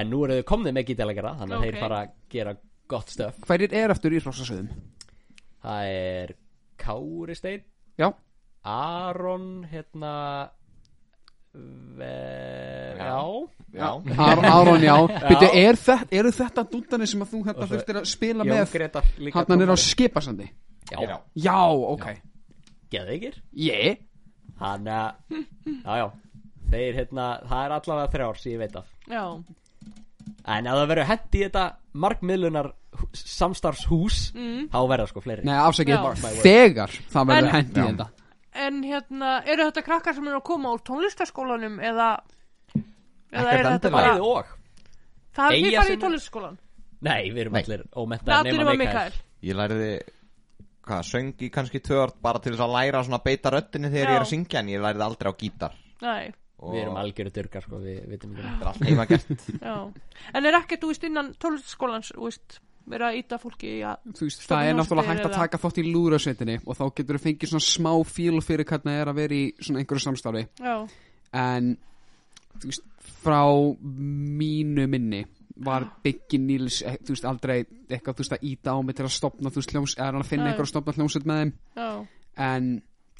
en nú eru þau komnið með gítarleikara Þannig að Ok. þeir fara að gera gott stöf Hverjir er aftur í hrossasöðum? Það er Kári Steinn. Já. Aron, hérna ve, Já. Já, Aron, já. Byrju, er þetta, eru þetta dúndanir sem að þú hérna þurftir að spila Jón með? Gretar líka Hann er á skipasandi. Já, já. Ok. Geðveikir. Ég? Hann að, já já. Þeir hérna, það er allavega þrjár sem ég veit af. Já, En ef það verður hent í þetta markmiðlunar samstarfshús mm. þá verða sko fleiri. Nei, word. Þegar það verður En- hendi Já. þetta. En hérna, eru þetta krakkar sem eru að koma úr tónlistaskólanum eða eða er þetta bara Bæði og. Það er Eyja farið sem í er- tónlistaskólan Nei, við erum Nei. allir það ómentaðir allir nema var Mikael. Mikael. Ég læriði hvað, söng í kannski tvö ár bara til þess að læra svona að beita röddinni þegar Já. ég er að syngja en ég læriði aldrei á gítar. Nei, og Við erum algjöru durgar sko, við vitum ekki. Þetta er allt heima gert. <laughs> Já. En er ekkert, þú veist, innan tónlistaskólans þú veist, vera að íta fólki í að Þú veist, það er náttúrulega námskeið hægt að eða- taka þátt í lúðrasveitinni og þá getur þú fengið svona smá fíl fyrir hvernig það er að vera í svona einhverju samstarfi. Já, en þú veist, frá mínu minni var Biggi Níls eh, þú veist, aldrei eitthvað þú veist að íta á mig til að stopna þú veist, hljóms, eða hann að finna einhver að stopna hljómsveit með þeim já, en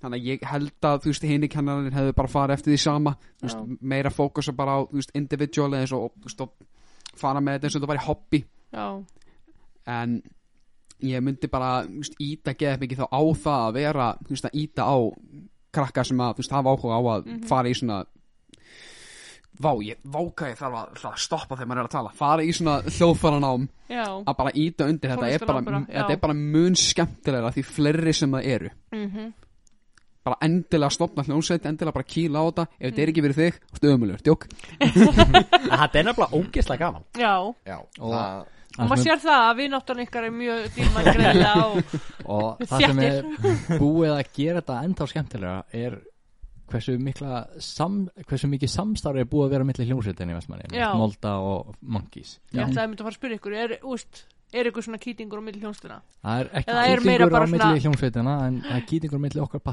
þannig að ég held að þú veist, hinni kennarinn hefðu bara farið eftir því sama þú veist, meira fókusa bara á þú veist, individual eins og þú veist, og fara með þetta eins og þetta væri hobby já, en ég myndi bara þú veist, íta geða mikið þá á það að vera þú veist, að íta á krakka sem að þú veist, hafa áhuga á að Mhm. fara í svona vá, ég, váka ég þarf að, að stoppa þegar maður er að tala. Fara í svona hljóðfæranám. Já. Að bara íta undir þetta. Er bara, bara, þetta er bara mun skemmtilegra því fleiri sem það eru. Mhm, bara endilega stopna hljómsveit endilega bara kýla á þetta. Ef þetta er ekki fyrir þig, þú ömulur, djók. <laughs> Það er nefnilega ógeðslega gaman. Já. Já, Og- það, og maður sér það að vinnáttan ykkar er mjög dýrmætt greiðlega og <laughs> og það sem er búið að gera þetta enda skemmtilega er hversu mikla sam, hversu mikið samstarfi er búið að vera milli hljómsveitinni í Vestmanni Já. Molda og Monkeys. Ég ætlaði að mynda að fara að spyrja ykkur er, úst, er ykkur svona kýtingur á milli hljónstina það er ekki er kýtingur á milli svona- hljómsveitina en það er kýtingur á milli okkar <laughs>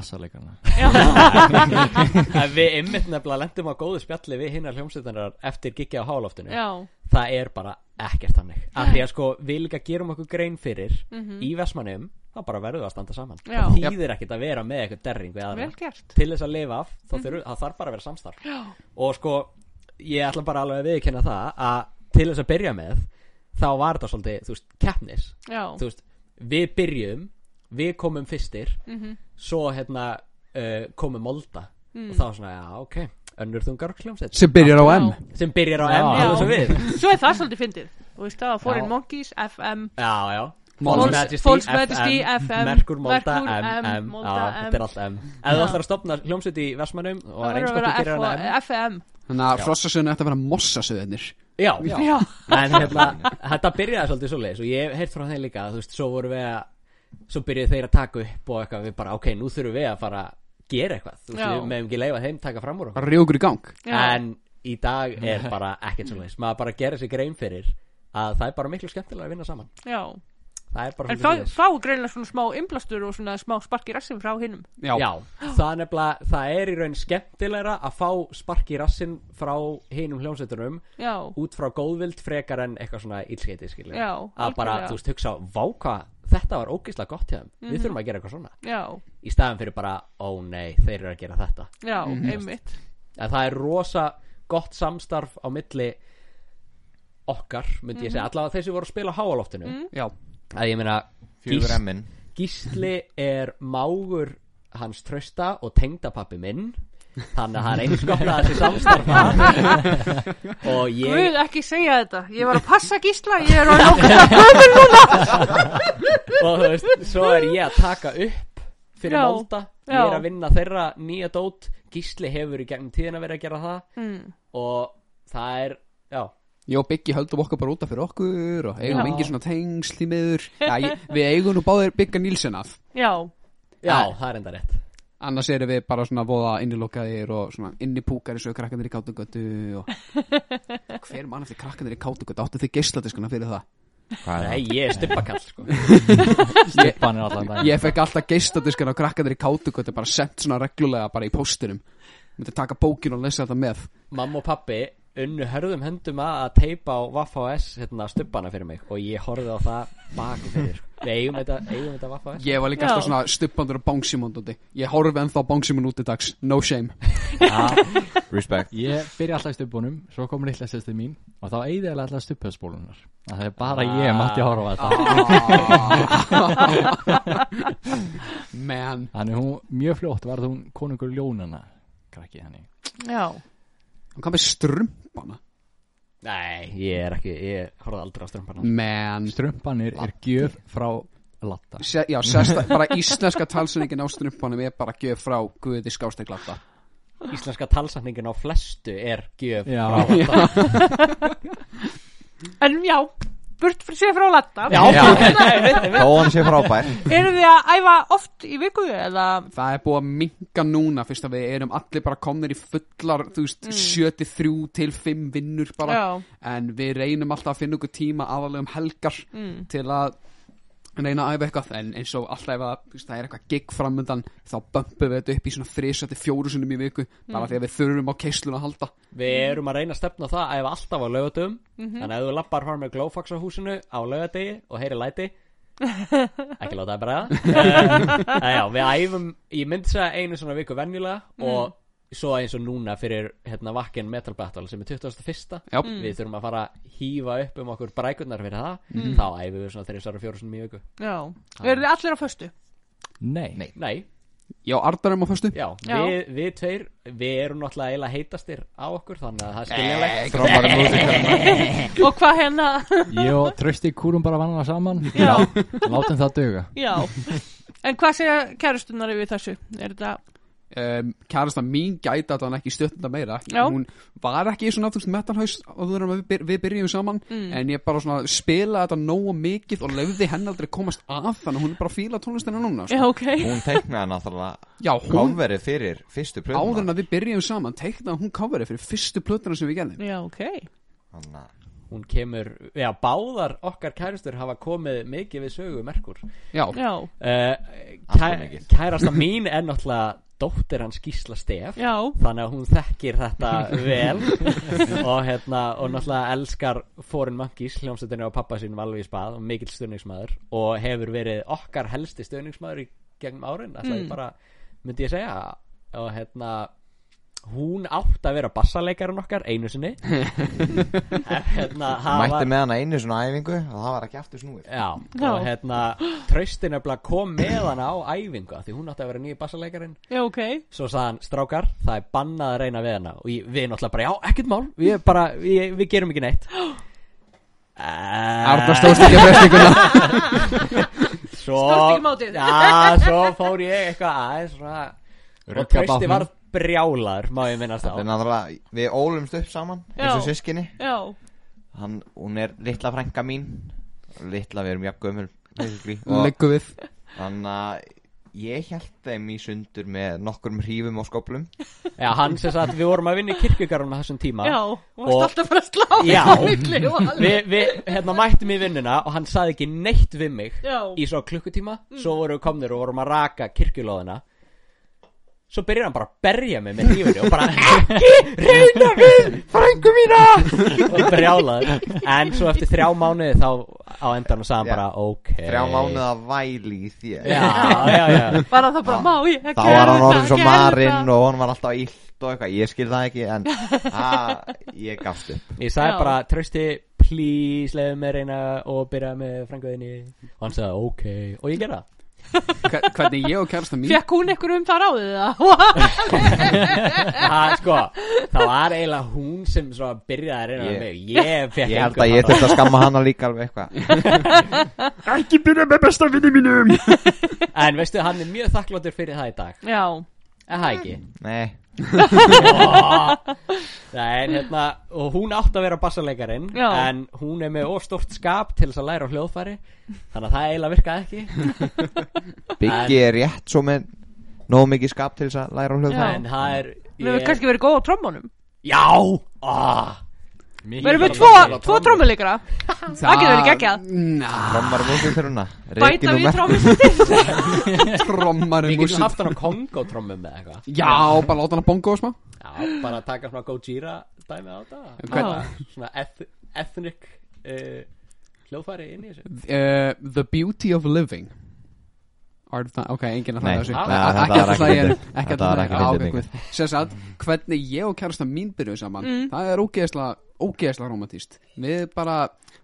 En Við ymmit nefnilega lendum á góðu spjalli við hinnar hljómsveitanar eftir giggi á háloftinu. Já, Það er bara ekkert þannig. Af því að sko við líka gerum okkur grein fyrir mhm, í Vestmannum þá bara verður það að standa saman. Já. Það þýðir ekkert að vera með eitthvað derring við aðra. Til þess að lifa af þá þurfi, það þarf bara að vera samstarf. Já, og sko ég ætla bara alveg að viðkynna það að til þess að byrja með þá var þetta svolítið, þú veist, keppnis. Já, þú veist, við byrjum við komum fyrstir Mhm. svo hérna uh, komum Molda. Mm. og þá svona, já, ok önnur þungar hljómsveit. Sem byrjar á M. Já. sem byrjar á Já. M alveg sem við. Svo er það svolítið fyndið. Þú veist það að Foreign Já. Monkeys, FM já, já False Majesty, FM, Merkur, Molda, M, þetta er allt M. Ef þú ætlar að stopna hljómsveit í Vestmannum og gera vera hana M. FM þannig að hrossasöðinu ætti að vera mossasöðinir já, Já, en hérna, <laughs> þetta byrjaði svolítið svo leiðis og ég heyrt frá þeim líka þú veist, svo voru við að svo byrjuðu þeir að taka upp og eitthvað við bara, ok, nú þurfum við að fara að gera eitthvað. Þú veist, við meðum ekki leifa þeim taka fram úr okkur. Okkur í gang. Já. en í dag er bara ekkert svo leiðis maður bara gerir sig grein fyrir að það er bara miklu skemmtilega að vinna saman. Já. Það er bara En fá, svoleiðis. fá greinlega svona smá inblastur og svona smá spark í rassin frá hinnum já, Já, það er nefnilega, það er í raun skemmtilegra að fá spark í rassin frá hinum hljómsveitunum Já, út frá góðvild frekar en eitthvað svona ílskeiti skilja Já, að bara, algjörlega. þú veist, hugsa, vá hvað þetta var ógeðslega gott hjá þeim, Mhm. við þurfum að gera eitthvað svona. Já, í staðan fyrir bara, ó nei, þeir eru að gera þetta. Já, einmitt. En það er rosa gott samstarf á milli okkar, myndi ég segja, allavega þeir sem voru að spila á háaloftinu já. Að ég meina, emmin Gísli er mágur hans trösta og tengdapappi minn þannig að það er eins gott að þessi samstarfa <laughs> og ég Guð, ekki segja þetta. Ég var að passa gísla, ég er að nokkuð að gömur núna. <laughs> Og þú veist, svo er ég að taka upp fyrir Já, Molda ég er að vinna þeirra nýja dót. Gísli hefur í gegnum tíðina verið að gera það. Mm. og það er, já Ég og Biggi höldum okkur bara útaf fyrir okkur og eigum engin svona tengsl í miður. Já, ég, við eigum nú báðir Bigga Nílsen af. Já, Já, Nei. það er enda rétt. Annars erum við bara svona voða innilokaðir og svona innipúkar eins og krakkanir í kátugötu og <laughs> hver mann eftir krakkanir í kátugötu áttu þið geisladiskuna fyrir það? Hvað er Nei, ég er stuppakall sko. <laughs> Stippan er allan dag ég fekk alltaf geisladiskuna á krakkanir í kátugötu bara sendt svona reglulega bara í póstinum. Myndi taka bókin og lesa þetta með. Mamma og pappi unnu hörðum höndum að að teipa á Vaffa OS hérna stubbana fyrir mig. Og ég horfði á það baku fyrir Við eigum þetta, eigum þetta Vaffa OS ég var líka alltaf svona stuppandur og bángsímondandi ég horfi ennþá bángsímon út í dags. No shame. <laughs> Respect. Ég byrja alltaf í stubunum, svo kom litla sérstu mín og þá eigði ég alltaf stubhöðsbólunar Það er bara ég mátti að horfa á þetta <laughs> man. Þannig hún, mjög fljótt var hún konungur ljónana Krakki þannig. Já hann kom með strumpana. Nei, ég er ekki, ég horfði aldrei á strömpana man. Strumpanir er gjöf frá Latta. Se, já, sérsta, bara íslenska talsyningin á strumpanum er bara gjöf frá Guði skásteglata Íslenska talsatningin á flestu er gjöf Já. frá <laughs> En já, burt fyrir sér frá latta Já, Þó hann sé frábær. Eru þið að æfa oft í viku eða? Það er búið að minka núna fyrst að við erum allir bara komnir í fullar þú veist, 73 til 5 vinnur bara, Já, en við reynum alltaf að finna okkur tíma aðalega um helgar mm. til að reyna að æfa eitthvað en eins og alltaf ef að, það er eitthvað gig framundan þá bömpum við þetta upp í svona þrísætti fjóru sinnum í viku bara því að við þurfum á keislun að halda. Við erum að reyna að stefna það að ef alltaf á laugatum Mhm. Þannig að ef þú lappar fara með glófax á húsinu á laugadegi og heyri læti <laughs> Ekki láta það bara það <laughs> Já, við æfum, ég myndi segja einu svona viku venjulega og svo eins og núna fyrir hérna Vakken Metal Battle sem er 21. Já. Við þurfum að fara að hýfa upp um okkur brækurnar fyrir það. Þá æfum við svona þrjusar og fjóru sinni í viku. Já. Eru þið allir á föstu? Nei, Nei. Nei, já, Ardarum á föstu. Já, Já. Við, við tveir, við erum náttúrulega eiginlega heitastir á okkur Þannig að það er skiljanlegt. Trómarum músikar <laughs> Og hvað hérna? <laughs> Ég og Trösti kúrum bara vannana saman. Já. Látum það döga Já. En hvað segja kærustunar yfir þessu? Er þetta um, kærasta mín gæti að hann ekki stöttunda meira Já. hún var ekki svona metalhaus áður en við, við byrjum saman Mm. en ég bara svona spilaði þetta nógu mikið og lefði henn aldrei komast að þannig að hún er bara að fíla tónlistina núna Já, sko. ok Hún teiknaði náttúrulega já, hún Coverið fyrir fyrstu áður en að við byrjum saman teiknaði hún coverið fyrir fyrstu plötuna sem við gerðum Já, ok Þannig að Hún kemur, já, báðar okkar kærustur hafa komið mikið við sögu Merkur já, Já, uh, kæ. Kærasta mín er náttúrulega dóttir hans Gísla Stef já. Þannig að hún þekkir þetta vel. <laughs> Og hérna, og náttúrulega elskar Foreign Monkeys, hljómsveitinu á pappa sínum alveg í spað og mikill stöðningsmaður Og hefur verið okkar helsti stöðningsmaður í gegnum árin ég Mm. bara, myndi ég segja. Og hérna, hún átt að vera bassaleikarin okkar einu sinni <laughs> en hérna Mætti var með hana einu svona æfingu og það var ekki aftur snúið Já, Já. og hérna Trausti nefnilega kom með hana á æfingu af því hún átti að vera nýja bassaleikarin Já, ok. Svo sagði hann, strákar, það er bannað að reyna við hana Og ég, við náttúrulega bara, já, ekkert mál Við, bara, við, við gerum ekki neitt <gasps> Arna stóðst ekki að frestinguna <laughs> Svo, Stóðst ekki mótið. Já, svo fór ég eitthvað aðeins Og bátnum. var brjálaður, má ég minnast á Það er náttúrulega, við ólumst upp saman eins og Já. sískinni Já, Hann, Hún er litla frænka mín Litla, við erum jafn gömul basically. <laughs> og Leggu við. Þannig að ég held þeim í sundur með nokkrum hrífum og skoplum Já, hann sem sagt, við vorum að vinna í kirkjugaruna þessum tíma. Já, og Og- varst alltaf að slá Já. á milli og alveg. Við, við, hérna, mættum í vinnuna og hann saði ekki neitt við mig Já, í svo klukkutíma. Svo vorum við komnir og vorum að raka kirkjulóðina Svo byrjar hann bara að berja mig með hrífunni og bara <laughs> Ekki reyna við frængu mína! Og brjálaður. En svo eftir þrjá mánuði þá á endanum sagði hann Já. bara ok. Þrjá mánuð að væli í þér. Já, já, já. Var það bara, má ég Þá var hann orðin svo marinn og hann var alltaf illt og eitthvað. Ég skil það ekki en <laughs> að, ég gafst upp. Ég sagði bara, trösti, please, leiðu mig reyna og byrja með frænguðinni Og hann sagði, ok, og ég gera það Hvernig ég og kærasta mín? Fekk hún ykkur um það ráðið það? Það, sko, það var eiginlega hún sem svo byrjaði að reyna með mig. Ég fekk Ég held að ég þurfti að skamma hana líka alveg eitthvað. <laughs> Ekki byrja með besta vinni mínum. <laughs> En veistu, hann er mjög þakkláttur fyrir það í dag. Já, Er það ekki? Nei, <laughs> Nei, en hérna, og hún átt að vera bassaleikarin Já. En hún er með óstort skap til þess að læra á hljóðfæri Þannig að það eiginlega virkaði ekki. <laughs> Biggi er rétt svo með nógu mikið skap til þess að læra á hljóð Já. En það er við hefum kannski verið góð á trommunum Já, ah, Við erum við tvo, tvo trommuleikara Það getur verið geggjað. Trommar músið til húnna Bæta við trommusistir Trommar Við um getum haft hann á Kongo-trommum með eitthvað. Já, bara láta hann að bonga og smá. Já, bara taka svona Gojira dæmi á þetta. Svona eth ethnic uh, hljóðfæri inn í þessu. Uh, The Beauty of Living. Það, ok, enginn að Nei, hlæða þessu það- Ekki að var hlæða ekki. Ekki að ekki sagt, hvernig ég og kærasta mín byrjuðu saman Það er ógeðslega, ógeðslega romantíst Við bara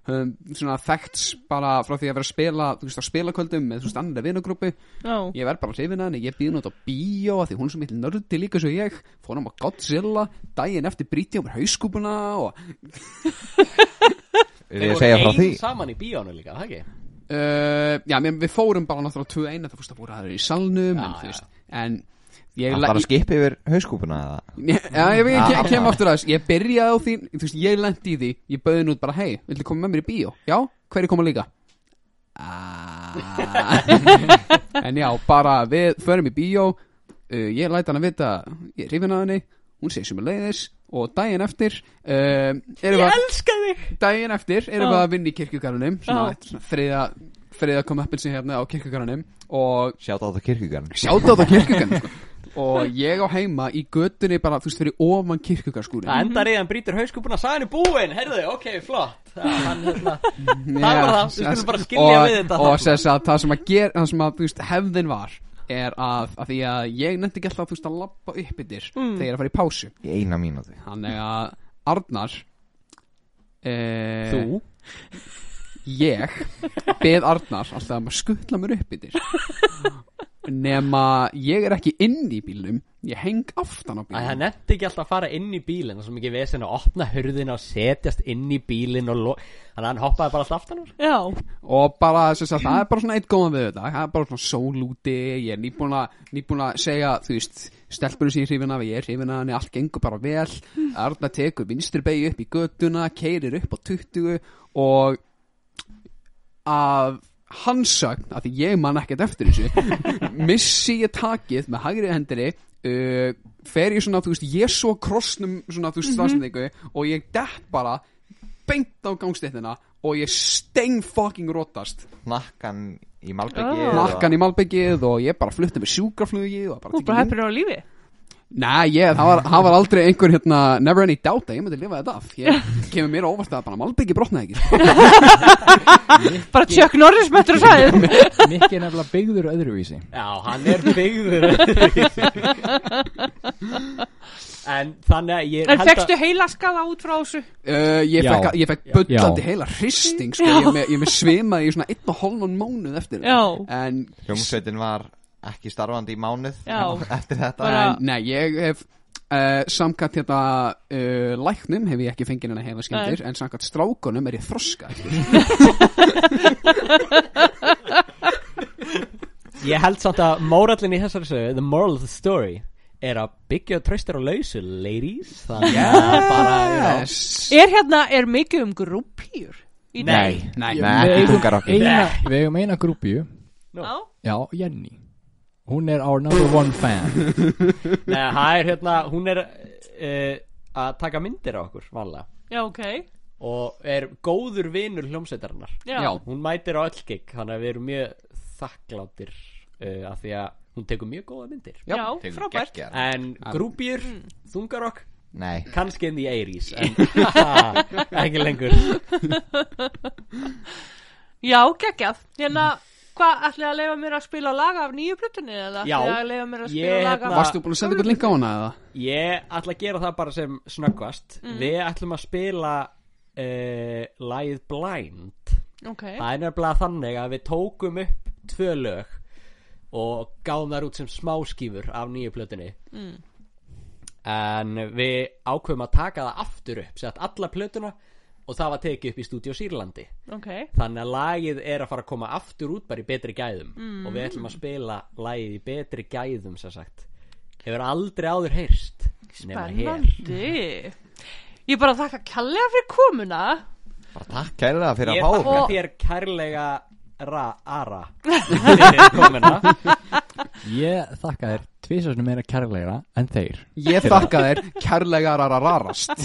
höfum svona þekkts bara frá því að vera að spila þú veist, á spilakvöldum með þú veist annari vinugrúpi Já, Ég verð bara hrifin að henni, ég býð nút á bíó af því hún er svo mitt nördi líka svo ég. Fórum á Godzilla, daginn eftir bríti á mér hauskúpuna og Vil <laughs> ég segja frá því. ein saman í bíónu líka, það ekki? uh, já, mér, við fórum bara náttúrulega tvö eina það fórst að voru aðra í salnum Já, en, þú já. veist, en Það bara að skipa yfir hauskúpuna eða? Ég, já, ég, ég, ég kem aftur að þess ég byrjaði á því, þú veist, ég lendi í því. Ég bauði nút bara, hei, viltu koma með mér í bíó? Já, hverju koma líka? Ah. <laughs> en já, bara við förum í bíó. Uh, ég læt hann að vita ég er hrifin að henni, hún segir sem er leiðis og daginn eftir uh, erum við að elska þig. Daginn eftir erum við að vinna í kirkjugarunum þriða þriða kom appin sem hérna á kirkjugarunum og Sjátt á það kirkjugarn sjátt á það kirkjugarun sko. <laughs> og ég á heima í götunni bara, þú veist, fyrir ofan kirkjugarskúrin Það endar í að hann brýtur hauskúpuna, sagði hann er búinn, heyrðu, ok, flott. Það hann, hérna, <laughs> það var það, við skulum bara skilja og, við þetta og sess að það sem að ger það sem að, þú veist, hefðin var er að, að því að ég nefndi ekki alltaf þú veist að lappa upp yfir Mm. þegar ég er að fara í pásu. Í eina mínúti þannig að Arnar e, Þú? ég beð Arnar alltaf að maður skuttla mér upp yfir <laughs> nema ég er ekki inn í bílnum ég heng aftan á Æ, hann bílnum. nefndi ekki alltaf að fara inn í bílinn Það er svo mikið vesen að opna hurðina og setjast inn í bílinn og. Þannig að hann hoppaði bara alltaf aftan úr. Já, og bara, sem sagt, það er bara svona eitt góðan við þetta það er bara svona sól úti ég er nýbúin að, að segja þú veist, stelpunum sem ég er hrifin af ég er hrifin af henni, allt gengur bara vel. Arna tekur vinstri beigi upp í göttuna keirir upp á 20 og af hans sögn, af því ég man ekkert eftir þessu <laughs> missi ég takið með hægri hendinni uh, fer ég svona, þú veist, ég svo krossnum svona, þú veist, staðsendingu og ég dett bara beint á gangstéttina og ég stein fucking rótast Nakkan í Malbyggi Ah. nakkan í malbyggið og ég bara flutti með sjúkraflugi og bara bara heppir á lífi Nei, ég, það var, það var aldrei einhver hérna Never any doubt að ég myndi lifa þetta af Ég kemur mér óvart að bara Malbyggi brotnaði ekki sko. <laughs> Bara Chuck Norris mættur að sagði Mikki er nefnilega byggður öðruvísi Já, hann er byggður En þannig að ég En fegstu heilaskaða út frá þessu? uh, Ég fekk, ég fekk bullandi Já. heila hristing sko. Ég, ég með svimaði í svona einn og hálfan mánuð eftir Já. En, Hljómsveitin var ekki starfandi í mánuð Já. <laughs> Eftir þetta Bara- en nei, ég hef uh, Samkvæmt hérna uh, Læknum hef ég ekki fengið henni hefa skemmtir En samkvæmt strákunum er ég þroska <laughs> Ég held samt að mórallin í þessari sögu The moral of the story Er að byggja tröstir á lausu, ladies Þannig að bara, you know yes. Er hérna, er mikið um grúpjur? Nei, Nei, Nei, þungar okkur eina, Við eigum eina grúpju Já. Já, Jenny Hún er our number one fan. <laughs> Nei, það er hérna, hún er uh, að taka myndir á okkur, vanlega Já, ok. Og er góður vinur hljómsveitarinnar. Já. Hún mætir á öll gig, þannig að við erum mjög þakkláttir uh, Af því að hún tekur mjög góða myndir. Já, Tekur frábært. geggjar. En grúpjur, þungarokk? Nei, kannski in the 80s En <laughs> <laughs> ekki lengur. Já, geggjað. Hérna, hvað, ætlaði að leifa mér að spila lag af nýju plötunni eða Já. ætlaði að leifa mér að spila Ég lag hérna- af Varstu búin að senda ykkur link á hana eða? Ég ætla að gera það bara sem snöggvast Við ætlum að spila uh, Lagið Blind Ok, Það er nefnilega þannig að við tókum upp tvö lög og gáðum þær út sem smáskífur af nýju plötunni Mm. en við ákveðum að taka það aftur upp sett alla plötuna og það var tekið upp í stúdíu Sýrlandi. Ok. Þannig að lagið er að fara að koma aftur út bara í betri gæðum. Og við ætlum að spila lagið í betri gæðum sem sagt. Hefur aldrei áður heyrst Spennandi. Ég bara þakka kærlega fyrir komuna. Bara takk kærlega fyrir ég að fá þakka okkur. þér kærlega ra, ara fyrir komuna. <laughs> Ég þakka þér tvisasinu meira kærlegra en þeir. Ég þakka þér kærlega rara rarast <laughs>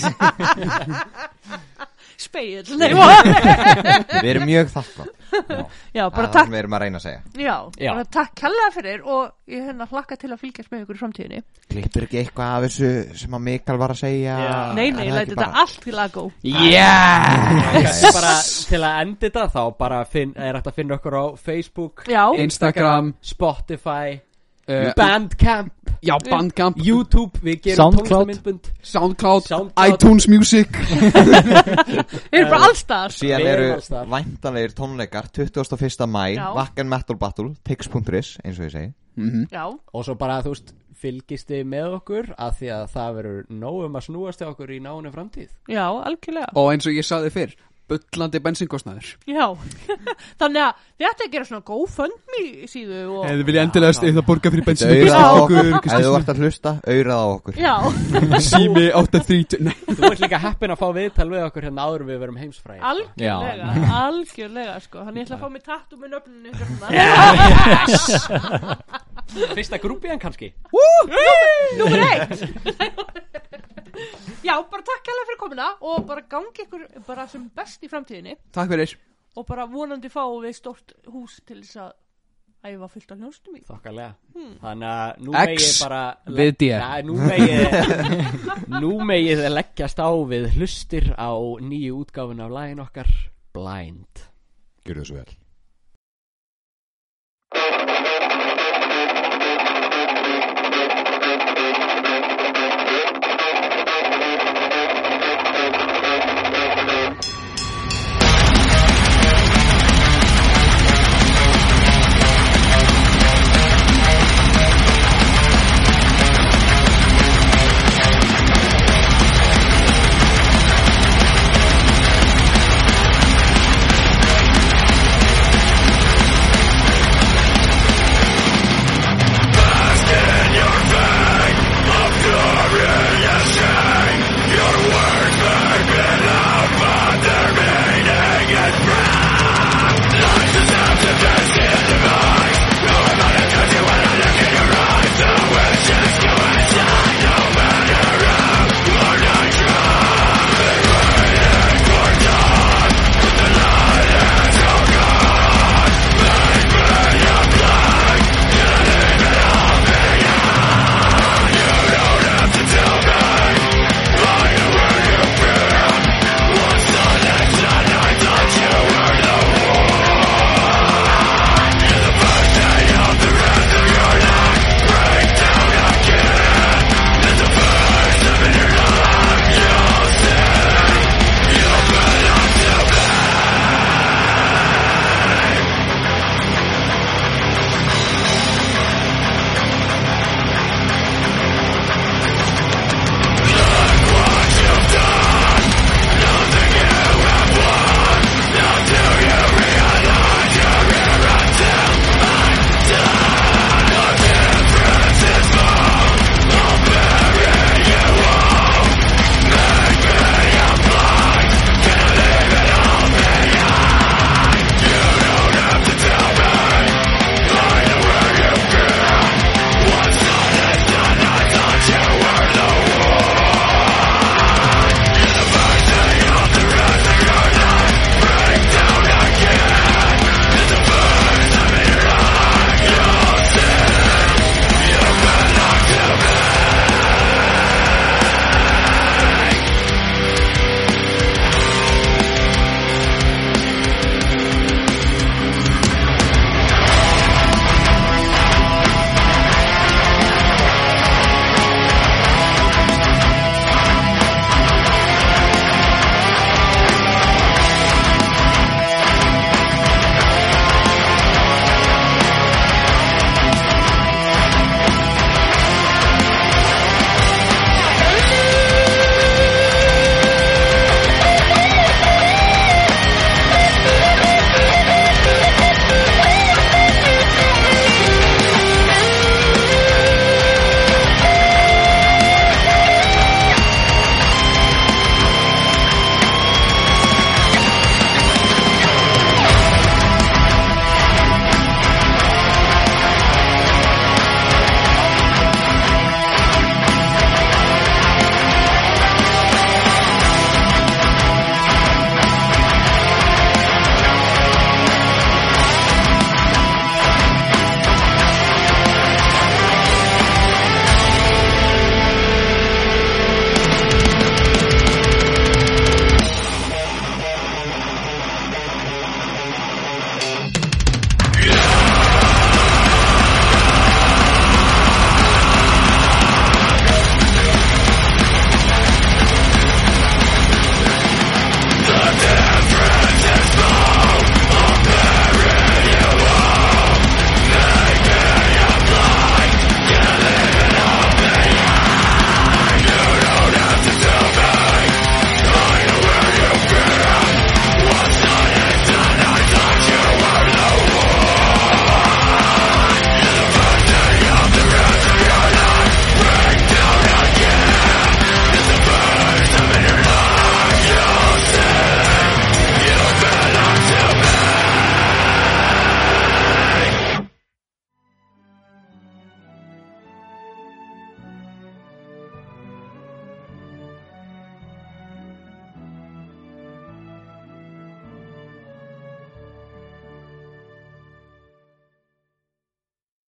Nei, Við erum mjög þakklátt Já, bara það takk. við erum að reyna að segja. Já, Já. bara takk kærlega fyrir og ég hérna hlakka til að fylgjast með ykkur í framtíðinni. Klippir ekki eitthvað af þessu sem að Mikael var að segja? Já. Nei, nei, það læti þetta allt til að gó Yes! Bara til að enda þetta þá bara finn, er hægt að finna okkur á Facebook Já, Instagram. Spotify uh, Bandcamp Já, Bandcamp. YouTube, við gerum Soundcloud. tónlistamindbund Soundcloud, Soundcloud. iTunes Music. <laughs> Við erum bara allstar. Síðan Við eru væntanlegir tónleikar. 21. mæ. Wacken Metal Battle Tix.is eins og ég segi. Mm Já, og svo bara þú veist fylgist þið með okkur af því að það verður nóg um að snúast til okkur í náinu framtíð? Já, algjörlega. Og eins og ég saði fyrr Bullandi bensinkostnaður. Já, <laughs> þannig að þið ætti að gera svona GoFundMe síðu og Eða vil ég endilega stið að borga fyrir bensin Aurað á Já. okkur Ef þú vart að hlusta, aurað á okkur. Já, <laughs> Sími 830 Nei. Þú ert líka heppin að fá viðtal við okkur hérna áður en við verum heimsfræði algjörlega, <laughs> algjörlega sko. Þannig ég ætla að fá mig tattu með nöfninu fyrsta grúpiðan kannski? Númer eitt Já, bara takk hérlega fyrir komuna og bara gangi ykkur bara sem best í framtíðinni. Takk fyrir. Og bara vonandi fáum við stort hús til þess að æfa fullt af hljónstum í. Þokkalega. Þannig að nú X megið bara við D. Nei, nú megið <laughs> nú megið leggjast á við hlustir á nýju útgáfun af lægin okkar Blind. Gjörðu svo vel